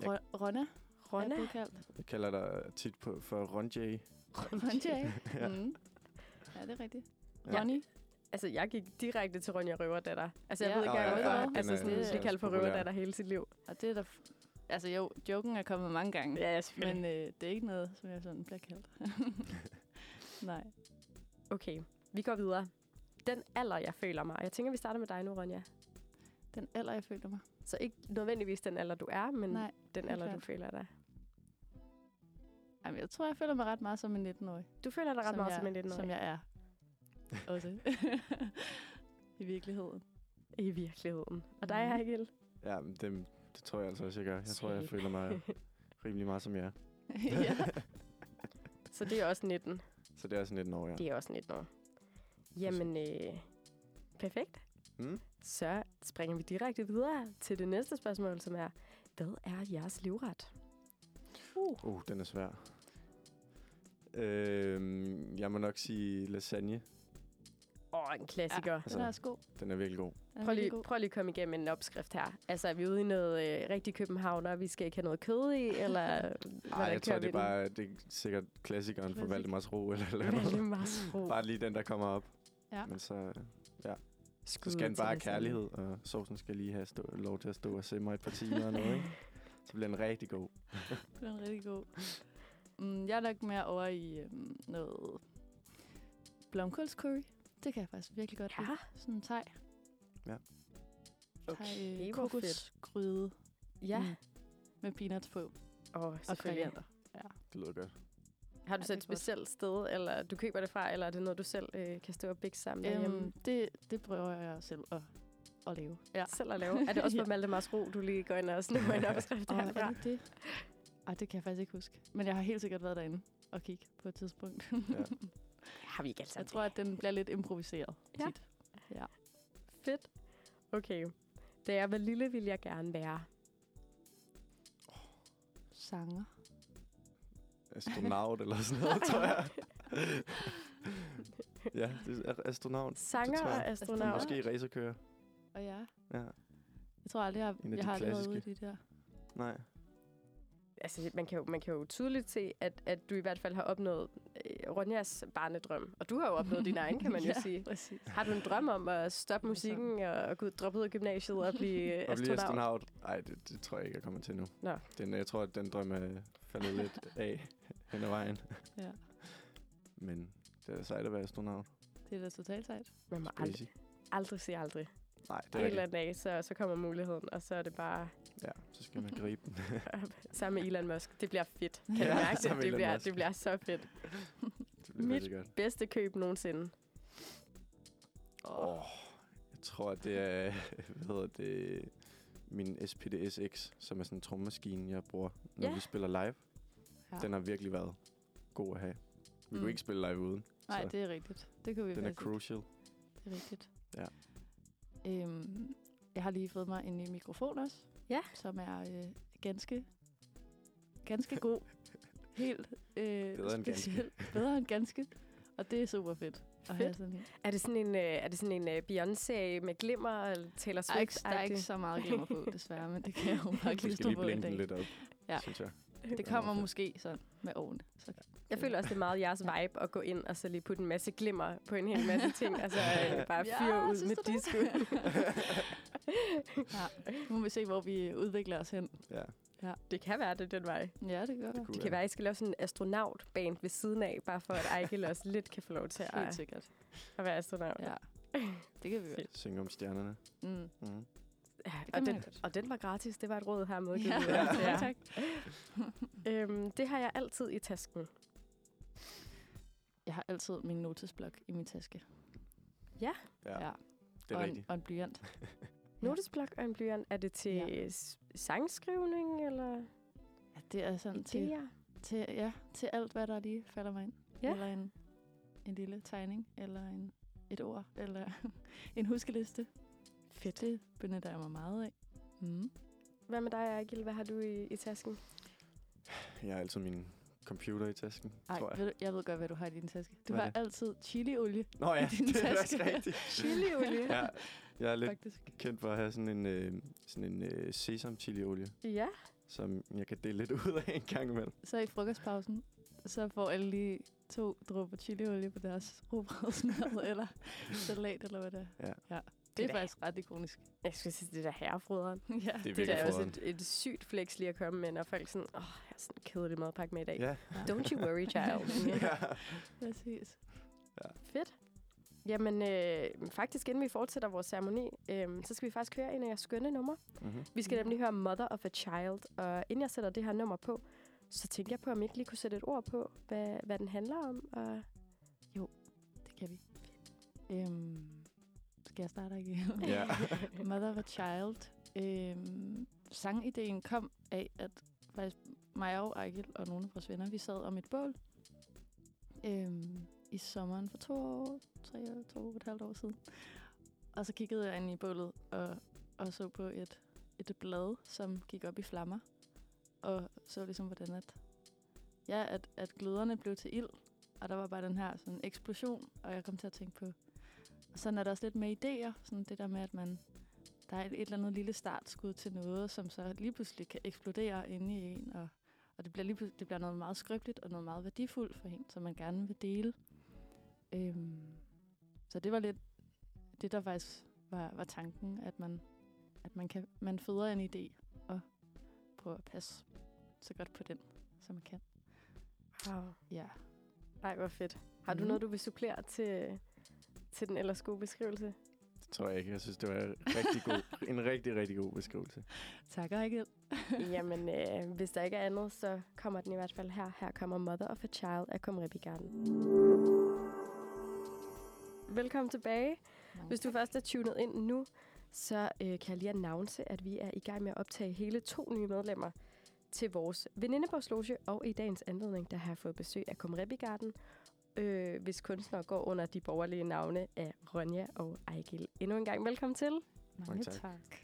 Jeg- Ro- Ronna Ronna? er kaldt. Jeg kalder dig tit på, for Ron J. Ronja. Ja. mm. Ja, det er rigtigt. Ja. Ronny. Altså, jeg gik direkte til Ronja Røverdatter. Altså, jeg Ja. ved ikke, engang, ja, Altså, sådan, er det kaldt for. Røverdatter hele sit liv. Og det er der... Altså jo, joken er kommet mange gange. Ja, selvfølgelig. Men øh, det er ikke noget, som jeg sådan bliver kaldt. Nej. Okay, vi går videre. Den alder, jeg føler mig. Jeg tænker, vi starter med dig nu, Ronja. Den alder, jeg føler mig. Så ikke nødvendigvis den alder, du er, men Nej, den alder, du klart. føler dig. Jamen, jeg tror, jeg føler mig ret meget som en 19-årig. Du føler dig ret meget jeg, som en 19-årig. Som jeg er. Også. I virkeligheden. I virkeligheden. Og dig, Mhm. Heikil? Ja, men det, det tror jeg altså også, jeg gør. Jeg tror, jeg føler mig rimelig meget som jer. ja. Så det er også 19. Så det er sådan 19 år, ja. Det er også 19 år. Jamen, øh, perfekt. Mm? Så springer vi direkte videre til det næste spørgsmål, som er, hvad er jeres livret? Uh. Uh, den er svær. Øhm, jeg må nok sige lasagne. Åh, oh, en klassiker. Ja, den er også god. Den er virkelig god. Den er Prøv lige, god. prøv lige at komme igennem en opskrift her. Altså, er vi ude i noget øh, rigtig københavn, og vi skal ikke have noget kød i, eller Ej, hvordan jeg tror, det er den? bare det er sikkert klassikeren for Klassik. Valdemars Ro. Eller, eller noget. Valdemars Ro. Bare lige den, der kommer op. Ja. Men så, øh, ja. Skud Så skal den bare have kærlighed, og sovsen skal lige have stå, lov til at stå og simre et par timer og noget, ikke? Så bliver den rigtig god. Den er rigtig god. Mm, jeg er nok mere over i øhm, noget blomkålscurry. Det kan jeg faktisk virkelig godt lide. Ja. Sådan en thai. Ja. Okay, Thai, øh, hvor fedt. kokosgryde. Ja. Mm. Med peanuts på. Åh, Og koriander. Ja. Det lyder godt. Har du Ja, så et er godt. specielt sted, eller du køber det fra, eller er det noget, du selv øh, kan stå og bække sammen derhjemme? Øhm, det, det prøver jeg selv at, at lave. Ja. Selv at lave? Er det også på Ja. Valdemars Ro, du lige går ind og snupper en opskrift Åh, herfra? er det det? Ej, det kan jeg faktisk ikke huske. Men jeg har helt sikkert været derinde og kigge på et tidspunkt. Ja. Har vi ikke alle jeg tror, at den bliver lidt improviseret Ja. tit. Ja. Fedt. Okay. Da jeg var lille, ville jeg gerne være. Sanger. Astronaut eller sådan noget, tror jeg. ja, det er astronaut. Sanger det og astronaut. Måske racerkører. Og ja, Ja, jeg tror aldrig, jeg, jeg har været ude i klassiske. de der. nej. Altså, man kan jo, man kan jo tydeligt se, at, at du i hvert fald har opnået øh, Ronjas barnedrøm. Og du har jo opnået din egen, kan man jo ja, sige. præcis. Har du en drøm om at stoppe musikken og, og gå, droppe ud af gymnasiet og blive Og blive astronaut? astronaut. Nej, det, det, tror jeg ikke, jeg kommer til nu. Nå. Den, jeg tror, at den drøm er faldet lidt af hen ad vejen. Ja. Men det er sejt at være astronaut. Det er da totalt sejt. Man må aldrig, aldrig sige aldrig. Nej, det En er eller rigtigt. anden så, så kommer muligheden, og så er det bare Ja, så skal man gribe den. sammen med Elon Musk. Det bliver fedt. Kan Ja, du mærke det? Det bliver, det bliver så fedt. det bliver Mit godt. bedste køb nogensinde. Åh, oh, jeg tror, at det er, hvad hedder det, min SPD SX, som er sådan en trommemaskine, jeg bruger, når Ja. vi spiller live. Ja. Den har virkelig været god at have. Vi Mm. kunne ikke spille live uden. Nej, det er rigtigt. Det kan vi den er ikke. crucial. Det er rigtigt. Ja. Øhm, jeg har lige fået mig en ny mikrofon også. Ja. Som er øh, ganske, ganske god. Helt øh, Bedre end ganske. speciel. Bedre end ganske. Og det er super fedt. At Fedt. sådan en. Er det sådan en, øh, er det sådan en øh, Beyoncé med glimmer eller Taylor Der er, ikke, Swift? der er ikke så meget glimmer på, desværre, men det kan jeg jo bare klistre lige på den dag. lidt op, Ja. synes jeg. Det kommer måske sådan med årene. Så Jeg føler også, det er meget jeres vibe at gå ind og så lige putte en masse glimmer på en hel masse ting. Altså øh, bare Ja, fyre ud synes med det? disco. ja, nu må vi se, hvor vi udvikler os hen. Ja. Ja. Det kan være, det er den vej. Ja, det gør det. Det kan være, at I skal lave sådan en astronautband ved siden af, bare for at Ejgil også lidt kan få lov til at, Helt sikkert. at være astronaut. Ja, det kan vi godt. Synge om stjernerne. Mm. Mm. Ja, og, den, og den var gratis. Det var et råd her med. Ja. ja. tak. øhm, det har jeg altid i tasken. Jeg har altid min notesblok i min taske. Ja. Ja, ja. det er og, en, rigtigt. og en blyant. Notesblok og en blyant. Er det til ja. sangskrivning, eller Ja, det er sådan til, til, ja, til alt, hvad der lige falder mig ind. Ja. Eller en, en lille tegning, eller en, et ord, eller en huskeliste. Fedt. Det benytter jeg mig meget af. Mm. Hvad med dig, Ejgil? Hvad har du i, i tasken? Jeg har altid min computer i tasken, Ej, tror jeg. ved du, jeg ved godt, hvad du har i din taske. Du Hvad er har altid chiliolie Nå ja, i din det er taske. også rigtigt. Chiliolie? ja, jeg er lidt Faktisk. kendt for at have sådan en, øh, sådan en øh, sesam chiliolie, Ja. som jeg kan dele lidt ud af en gang imellem. Så i frokostpausen, så får alle lige to dråber chiliolie på deres rugbrødsmad, eller salat, eller hvad det er. Ja. ja. Det er er- faktisk ret ikonisk. Jeg skulle sige, det der herrefroderen. ja. Det er Det virkelig er også et, et sygt flex lige at komme med, når folk sådan, åh, oh, jeg har sådan en kedelig madpakke med i dag. Ja. Don't you worry, child. ja. Præcis. Fedt. Jamen, øh, faktisk inden vi fortsætter vores ceremoni, øh, så skal vi faktisk høre en af jeres skønne numre. Mm-hmm. Vi skal nemlig høre Mother of a Child, og inden jeg sætter det her nummer på, så tænker jeg på, om I ikke lige kunne sætte et ord på, hvad, hvad den handler om. Og Det kan vi. Øhm, skal jeg starte igen? Ja. Mother of a Child. Øhm, sangideen kom af, at faktisk mig og Ejgil og nogle af vores venner, vi sad om et bål øhm, i sommeren for to år, tre, to og et halvt år siden. Og så kiggede jeg ind i bålet og, og så på et, et blad, som gik op i flammer. Og så ligesom, hvordan at, ja, at, at gløderne blev til ild. Og der var bare den her sådan, eksplosion, og jeg kom til at tænke på, sådan er der også lidt med idéer, sådan det der med, at man, der er et, et eller andet lille startskud til noget, som så lige pludselig kan eksplodere inde i en, og, og det, bliver lige det bliver noget meget skrøbeligt og noget meget værdifuldt for en, som man gerne vil dele. Øhm, så det var lidt det, der faktisk var, var tanken, at man, at man, kan, man føder en idé og prøver at passe så godt på den, som man kan. wow. Ja. Ej, hvor fedt. Har du Mhm. noget, du vil supplere til, til den ellers gode beskrivelse? Det tror jeg ikke. Jeg synes, det var en rigtig god, en rigtig, rigtig god beskrivelse. Tak, Ejgil. Jamen, øh, hvis der ikke er andet, så kommer den i hvert fald her. Her kommer Mother of a Child af Kumrebi Garden. Velkommen tilbage. Hvis du først er tunet ind nu, så øh, kan jeg lige announce, at vi er i gang med at optage hele to nye medlemmer til vores venindebogsloge, og i dagens anledning, der har jeg fået besøg af Kumrebi Garden, øh, hvis kunstnere går under de borgerlige navne af Ronja og Ejgil. Endnu en gang velkommen til. Mange tak. tak.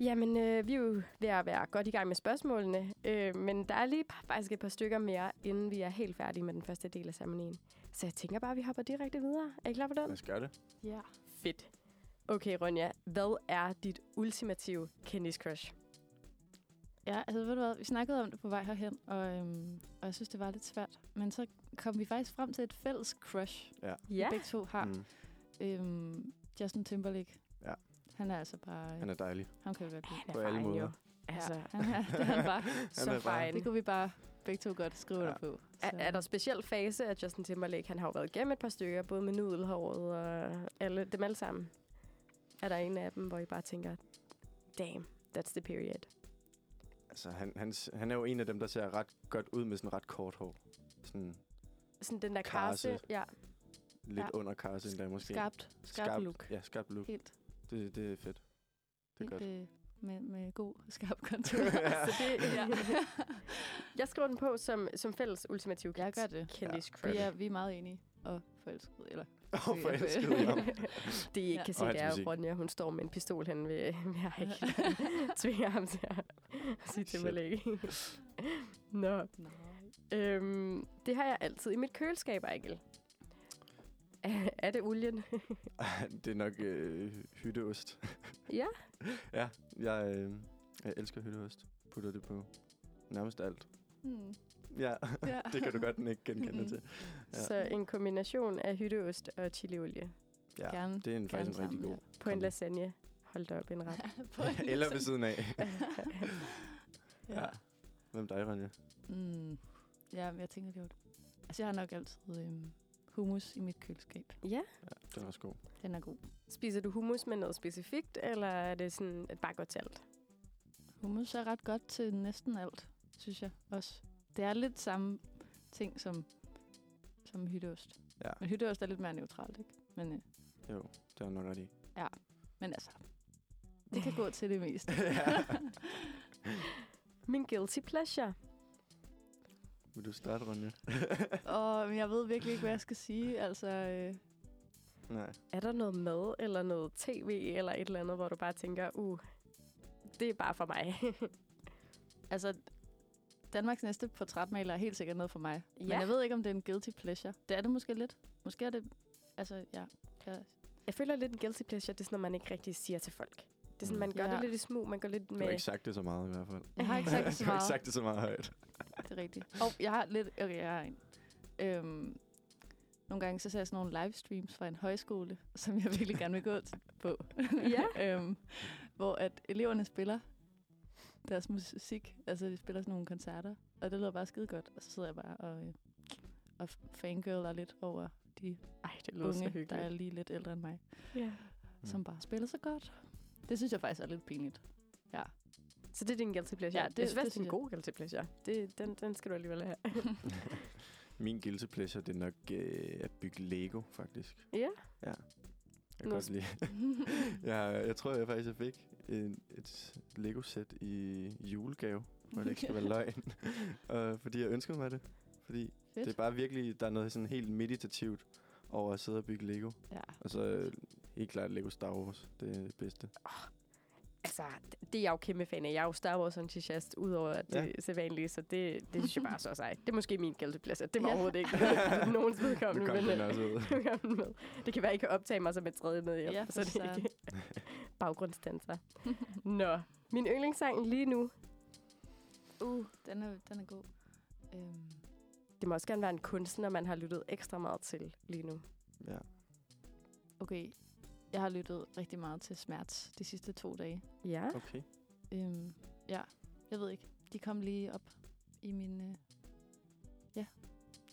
Jamen, øh, vi er jo ved at være godt i gang med spørgsmålene, øh, men der er lige faktisk et par stykker mere, inden vi er helt færdige med den første del af ceremonien. Så jeg tænker bare, at vi hopper direkte videre. Er I klar på den? Lad os gøre det. Ja. Fedt. Okay, Ronja, hvad er dit ultimative kendis crush? Ja, altså ved du hvad, vi snakkede om det på vej herhen, og, øhm, og jeg synes, det var lidt svært. Men så kom vi faktisk frem til et fælles crush, Ja. vi Ja. begge to har. Mm. Øhm, Justin Timberlake. Ja. Han er altså bare... Han er dejlig. ham kan vi godt lide. Han er På alle måder. Jo. Altså, ja, han er, det er han bare. så bare- fine. Det kunne vi bare begge to godt skrive Ja. ja. på. Er, er der speciel fase af Justin Timberlake? Han har jo været igennem et par stykker, både med nudelhåret og alle, dem alle sammen. Er der en af dem, hvor I bare tænker, damn, that's the period. Altså, han, han, han er jo en af dem, der ser ret godt ud med sådan ret kort hår. Sådan Sådan den der Karse. karse. Ja. lidt Ja. under karse endda måske. Skarpt, skarpt look. Ja, skarpt look. Helt, Det, det er fedt. Det er helt godt. øh, med, med god, skarp kontur. Ja. Så det, Ja. jeg skriver den på som, som fælles ultimativ Jeg gør det. Ja. vi, er, vi er meget enige og forelskede. Eller, Og forelsket i ham. Det, I ikke Ja. kan se, det er, Ronja, hun står med en pistol hen ved, ved Ejgil. Tvinger ham til at sige til mig læge. Nå. Øhm, det har jeg altid i mit køleskab, Ejgil. Er, det olien? det er nok øh, hytteost. ja. ja, jeg, øh, jeg elsker hytteost. Putter det på nærmest alt. hmm. Ja, Ja. det kan du godt ikke genkende Mhm. til. Ja. Så en kombination af hytteost og chiliolie Ja, Gerne- det er en, faktisk en rigtig sammen, god. på en lasagne. Hold da op, en ret. På en Eller ved siden af. Ja. Hvem dig, Ronja? Mm. Ja, men jeg tænker, det var... Altså, jeg har nok altid øhm, hummus i mit køleskab. Ja. Ja, den er også god. Den er god. Spiser du hummus med noget specifikt, eller er det sådan et bare godt til alt? Hummus er ret godt til næsten alt, synes jeg også. Det er lidt samme ting som, som hytteost. Ja. Men hytteost er lidt mere neutralt, ikke? Men, øh, Jo, det er nok ret i. ja. Men altså, det kan gå til det meste. Min guilty pleasure. Vil du starte, Ronja? Og men jeg ved virkelig ikke, hvad jeg skal sige. Altså, øh, Nej. Er der noget mad, eller noget tv, eller et eller andet, hvor du bare tænker, uh, det er bare for mig? altså, Danmarks næste portrætmaler er helt sikkert noget for mig. Ja. Men jeg ved ikke, om det er en guilty pleasure. Det er det måske lidt. Måske er det... Altså, ja. Jeg, Jeg føler lidt en guilty pleasure, det er sådan noget, man ikke rigtig siger til folk. Det er sådan, man gør Ja. det lidt i smug, man går lidt Du med... har ikke sagt det så meget i hvert fald. Jeg har ikke sagt det så Du har ikke meget. sagt det så meget højt. Det er rigtigt. Og jeg har lidt... Okay, jeg har en. Øhm, nogle gange så ser jeg sådan nogle livestreams fra en højskole, som jeg virkelig gerne vil gå til, på. Ja. øhm, hvor at eleverne spiller deres musik. Altså, de spiller sådan nogle koncerter. Og det lyder bare skide godt. Og så sidder jeg bare og, øh, og fangirler lidt over de Ej, det lyder så unge, hyggeligt. der er lige lidt ældre end mig. Ja. Som bare spiller så godt. Det synes jeg faktisk er lidt pinligt. Ja. Så det er din guilty pleasure? Ja, det, det- jeg synes, det det er en god guilty pleasure. Det, den, den skal du alligevel have. Min guilty pleasure, det er nok øh, at bygge Lego, faktisk. ja. Ja. Jeg kan Nå, godt lide. jeg, jeg tror, jeg faktisk jeg fik en, et Lego-sæt i julegave, hvor det ikke skal være løgn. uh, fordi jeg ønskede mig det. Fordi Fedt. det er bare virkelig, der er noget sådan helt meditativt over at sidde og bygge Lego. Ja. Og så øh, helt klart Lego Star Wars, det er det bedste. Altså, det er jeg jo kæmpe fan af. Jeg er jo Star Wars-entusiast, udover at det Ja. er sædvanlige, så det, det synes jeg bare er så sejt. Det er måske min guilty pleasure. Det var Ja. overhovedet ikke nogens vedkommende. Nu kom men, den også ud. nu kom den med. Det kan være, at I kan optage mig som et tredje medhjælp, Ja, så det er ikke baggrundsdanser. Nå, min yndlingssang lige nu, uh, den er, den er god. Øhm, det må også gerne være en kunstner, man har lyttet ekstra meget til lige nu. Ja. okay, jeg har lyttet rigtig meget til Smerts de sidste to dage. Ja. Okay. Øhm, ja, jeg ved ikke. De kom lige op i min... Øh, ja,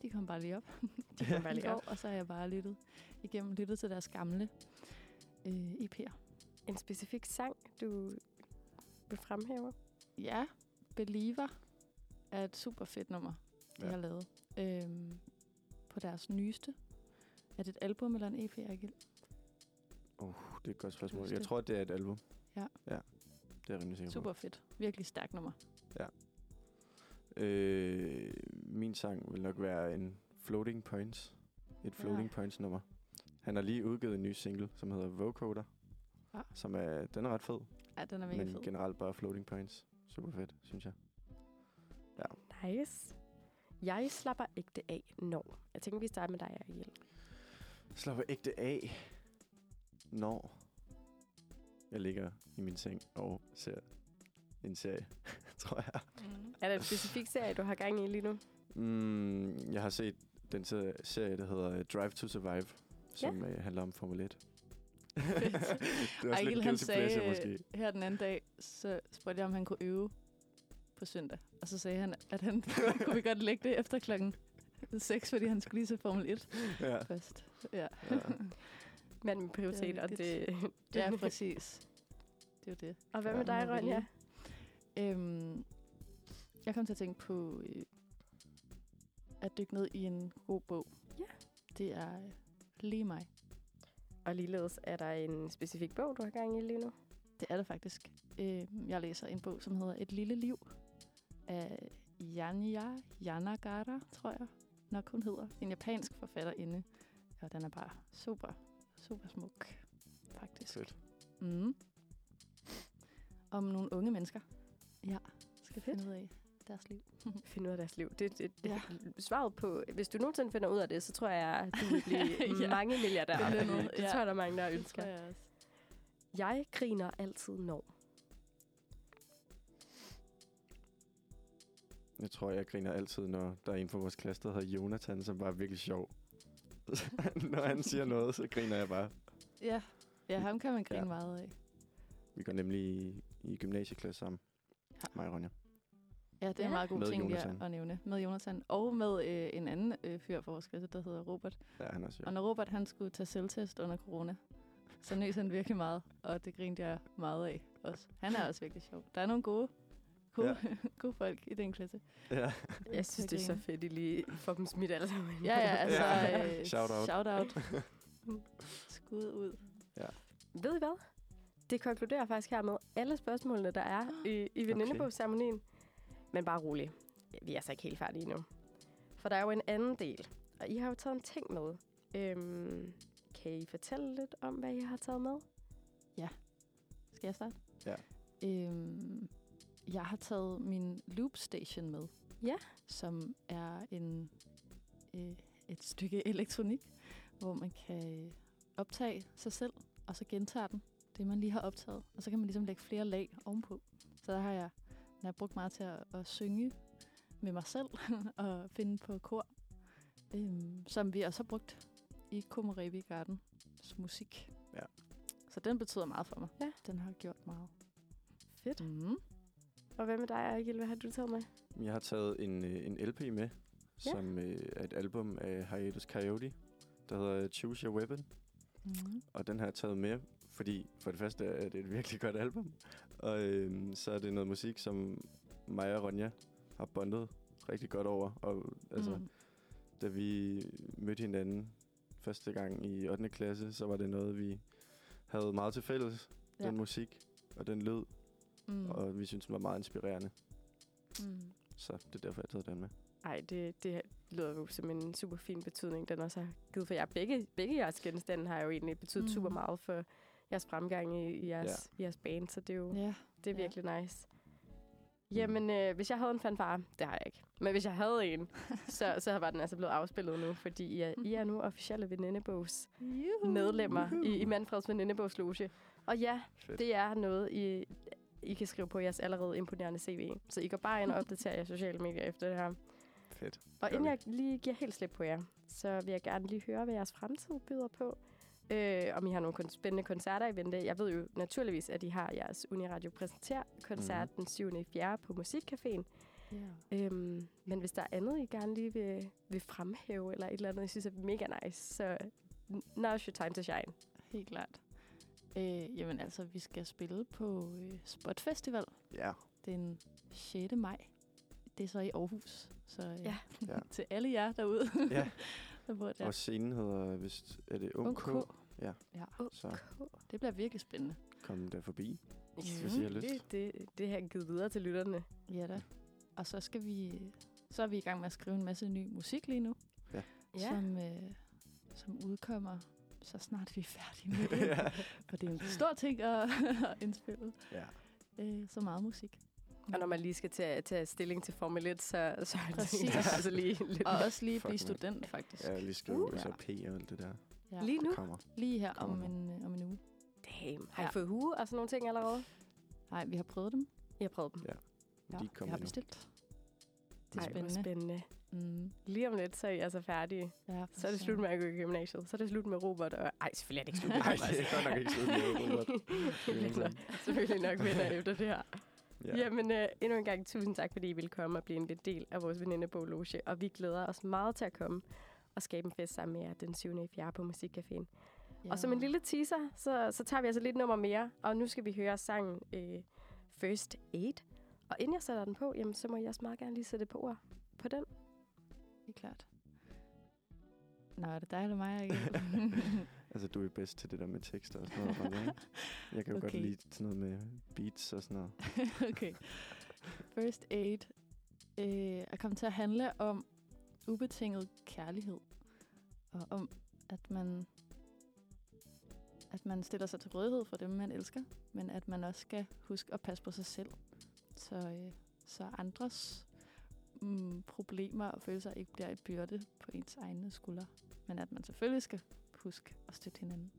de kom bare lige op. De kom bare lige op. og så har jeg bare lyttet igennem lyttet til deres gamle øh, EP'er. En specifik sang, du vil fremhæve? Ja, Believer er et super fedt nummer, de Ja. har lavet. Øhm, på deres nyeste. Er det et album eller en EP, Agil? Uh, det er et godt spørgsmål. Jeg tror, det er et album. Ja. Ja, det er rimelig sikker Super fedt. Virkelig stærkt nummer. på. Ja. Øh, min sang vil nok være en Floating Points. Et Ja. Floating Points nummer. Han har lige udgivet en ny single, som hedder Vocoder. Ja. Som er, den er ret fed. Ja, den er mega men fed. generelt bare Floating Points. Super fedt, synes jeg. Nice. Jeg slapper ægte af, når. Jeg tænker, vi starter med dig, Ariel. Slapper ægte af, når jeg ligger i min seng og ser en serie, tror jeg. Mm. Er der en specifik serie, du har gang i lige nu? Mm, jeg har set den se- serie, der hedder øh, Drive to Survive, som ja. handler om Formel 1. det Ejgil, lidt han guilty pleasure, sagde måske. øh, her den anden dag, så spurgte jeg, om han kunne øve på søndag. Og så sagde han, at han kunne vi godt lægge det efter klokken 6, fordi han skulle lige se Formel 1 Ja. først. Ja. Ja. Mand med prioriteter, det, det ja, præcis. Det er jo det. Og hvad med dig, Ronja? Øhm, jeg kom til at tænke på øh, at dykke ned i en god bog. Ja. Det er øh, lige mig. Og ligeledes er der en specifik bog, du har gang i lige nu? Det er det faktisk. Øh, jeg læser en bog, som hedder Et lille liv af Yanya Yanagara, tror jeg nok hun hedder. En japansk forfatterinde. Og den er bare super, super smuk, faktisk. Fedt. Mm. Om nogle unge mennesker. Ja, skal Fedt. finde ud af deres liv. Finde ud af deres liv. Det, det, det Ja. Svaret på, hvis du nogensinde finder ud af det, så tror jeg, at du vil blive Ja. mange milliardærer. Det er noget, det ja. tror jeg, der er mange, der Det ønsker. tror jeg også. Jeg griner altid når. Jeg tror, jeg griner altid, når der er en fra vores klasse, der hedder Jonathan, som bare er virkelig sjov. når han siger noget, så griner jeg bare. Ja, ja ham kan man grine Ja. meget af. Vi går nemlig i, i gymnasieklasse sammen. Ja. Mig og Ronja. Ja, det er Ja. en meget god Med ting lige at, nævne. Med Jonathan. Og med øh, en anden øh, fyr fra vores klasse, der hedder Robert. Ja, han er også Og når Robert han skulle tage selvtest under corona, så nøs han virkelig meget, og det grinte jeg meget af også. Han er også virkelig sjov. Der er nogle gode, gode, ja. gode folk i den klasse. Ja. Jeg synes, det er så fedt, at I lige får dem smidt alle sammen. Ja, ja, altså... Ja. Øh, Shout out. Shout out. Skud ud. Ja. Ved I hvad? Det konkluderer faktisk her med alle spørgsmålene, der er i, i venindebogsceremonien. Men bare rolig. Vi er så ikke helt færdige endnu. For der er jo en anden del. Og I har jo taget en ting med. Øhm, kan I fortælle lidt om, hvad I har taget med? Ja. Skal jeg starte? Ja. Øhm, jeg har taget min loop station med. Ja. Som er en, øh, et stykke elektronik, hvor man kan optage sig selv, og så gentager den, det man lige har optaget. Og så kan man ligesom lægge flere lag ovenpå. Så der har jeg, den har jeg brugt meget til at, at synge med mig selv og finde på kor, øhm, som vi også har brugt i Komorevi Gardens musik. Ja. Så den betyder meget for mig. Ja. Den har gjort meget. Fedt. Mm. Og hvad med dig, Ejgil? Hvad har du taget med? Jeg har taget en, øh, en LP med, Ja. som øh, er et album af Hiatus Coyote, der hedder Choose Your Weapon. Mm. Og den har jeg taget med, fordi for det første er det et virkelig godt album. Og øh, så er det noget musik, som mig og Ronja har bondet rigtig godt over. Og altså, mm. da vi mødte hinanden første gang i 8. klasse, så var det noget, vi havde meget til fælles. Ja. Den musik og den lyd. Mm. Og vi synes, den var meget inspirerende. Mm. Så det er derfor, jeg har taget den med. Ej, det, det lyder jo som en super fin betydning, den også har givet for jer. Begge, begge jeres genstande har jo egentlig betydet mm. Super meget for jeres fremgang i, i jeres, ja. jeres band, så det er jo Ja. det er Ja. virkelig nice. Jamen, øh, hvis jeg havde en fanfare, det har jeg ikke, men hvis jeg havde en, så, så var den altså blevet afspillet nu, fordi I er, I er nu officielle venindebogs medlemmer i, i Manfreds venindebogsloge. Og ja, Fedt. det er noget, I, I kan skrive på jeres allerede imponerende CV. Så I går bare ind og opdaterer jeres sociale medier efter det her. Fedt. Og inden jeg lige giver helt slip på jer, så vil jeg gerne lige høre, hvad jeres fremtid byder på. Øh, om I har nogle kun- spændende koncerter i vente. Jeg ved jo naturligvis, at I har jeres Uniradio Præsenter koncert Mhm. den 7. 4. på Musikcaféen. Ja. Øhm, men hvis der er andet, I gerne lige vil, vil fremhæve, eller et eller andet, I synes er mega nice, så now's your time to shine. Helt klart. Øh, jamen altså, vi skal spille på øh, Spot Festival Ja. den 6. maj. Det er så i Aarhus. Så øh, Ja. Ja. til alle jer derude, Ja. der bor der. Og scenen hedder, vist, er det Ung Ung K? K. Ja. Ja. Så Det bliver virkelig spændende. kom der forbi, hvis I har lyst. Det, det, det har givet videre til lytterne. Ja da. Og så skal vi, så er vi i gang med at skrive en masse ny musik lige nu, Ja. Ja. som, øh, som udkommer så snart vi er færdige med det. Ja. For det er en stor ting at, at indspille. Ja. Øh, så meget musik. Og når man lige skal tage, tage stilling til Formel 1, så, så er det Præcis. altså lige lidt... Og også lige blive student, faktisk. Ja, lige skrive Uh. SAP og alt det der. Ja. Lige nu? Kommer. Lige her om en, om en uge. Damn. Har I Ja. fået hue og sådan nogle ting allerede? Nej, vi har prøvet dem. I har prøvet dem. Ja. Ja, De vi kommer har bestilt. Det er Ej, hvor spændende. Mm. Lige om lidt, så er I altså færdige. Ja, Så er det slut med at gå i gymnasiet. Så er det slut med Robert og... Ej, selvfølgelig er det ikke slut med Nej, Robert. det er godt nok ikke slut med Robert. Nok- selvfølgelig nok venner efter det her. Ja. Ja. Jamen, øh, endnu en gang tusind tak, fordi I ville komme og blive en del af vores venindebogloge. Og vi glæder os meget til at komme og skabe en fest sammen med jer den 7. 4. på Musikcaféen. Ja. Og som en lille teaser, så, så tager vi altså lidt nummer mere. Og nu skal vi høre sangen øh, First Aid. Og inden jeg sætter den på, jamen, så må jeg også meget gerne lige sætte på ord på den. Det er klart. Nå, er det dig eller mig? Altså, du er bedst til det der med tekster og sådan noget, ikke? Jeg kan jo godt Okay. lide sådan noget med beats og sådan noget. okay. First Aid øh, er kommet til at handle om ubetinget kærlighed. Og om, at man, at man stiller sig til rådighed for dem, man elsker. Men at man også skal huske at passe på sig selv. Så, øh, så andres mm, problemer og følelser ikke bliver et byrde på ens egne skuldre. Men at man selvfølgelig skal huske at støtte hinanden.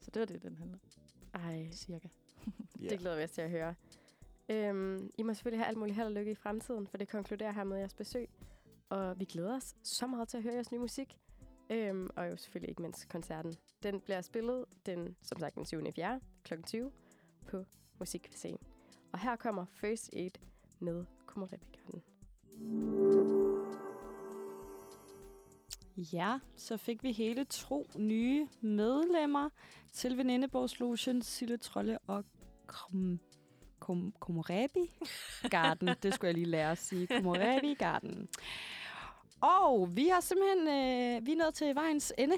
Så det var det, den handler. Ej, Cirka. Ja. Det glæder vi os til at høre. Øhm, I må selvfølgelig have alt muligt held og lykke i fremtiden, for det konkluderer her med jeres besøg. Og vi glæder os så meget til at høre jeres nye musik. Øhm, og jo selvfølgelig ikke mindst koncerten. Den bliver spillet den, som sagt den 7. 4. kl. 20 på Musikcaféen. Og her kommer First Aid med Komorebi-garden. Ja, så fik vi hele to nye medlemmer til Venindebogslogen, Sille Trolle og Krum, Kom, Komorebi Garden. det skulle jeg lige lære at sige. Komorebi Garden. Og vi har simpelthen, øh, vi er nået til vejens ende.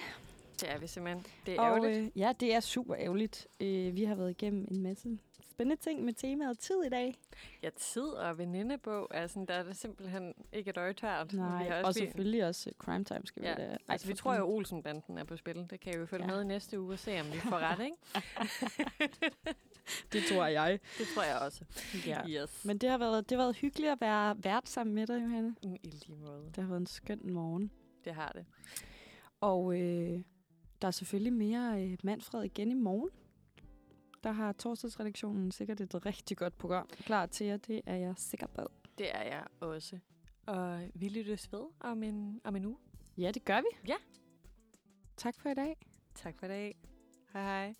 Det er vi simpelthen. Det er og, ærgerligt. Øh, ja, det er super ærgerligt. Øh, vi har været igennem en masse spændende ting med temaet tid i dag. Ja, tid og venindebog, er sådan, der er det simpelthen ikke et øje tørt. Nej, vi har og også lige- selvfølgelig også uh, Crime Time skal Ja, vi da. altså vi tror jo, Olsenbanden er på spil. Det kan I jo følge Ja. med i næste uge og se, om vi får ret, ikke? Det tror jeg. Det tror jeg også. Ja. Yes. Men det har, været, det har været hyggeligt at være vært sammen med dig, Johanne. Mm, I lige måde. Det har været en skøn morgen. Det har det. Og øh, der er selvfølgelig mere øh, Manfred igen i morgen. Der har torsdagsredaktionen sikkert et rigtig godt program klar til jer. Det er jeg sikker på. Det er jeg også. Og vi lyttes ved om en, om en uge. Ja, det gør vi. Ja. Tak for i dag. Tak for i dag. Hej hej.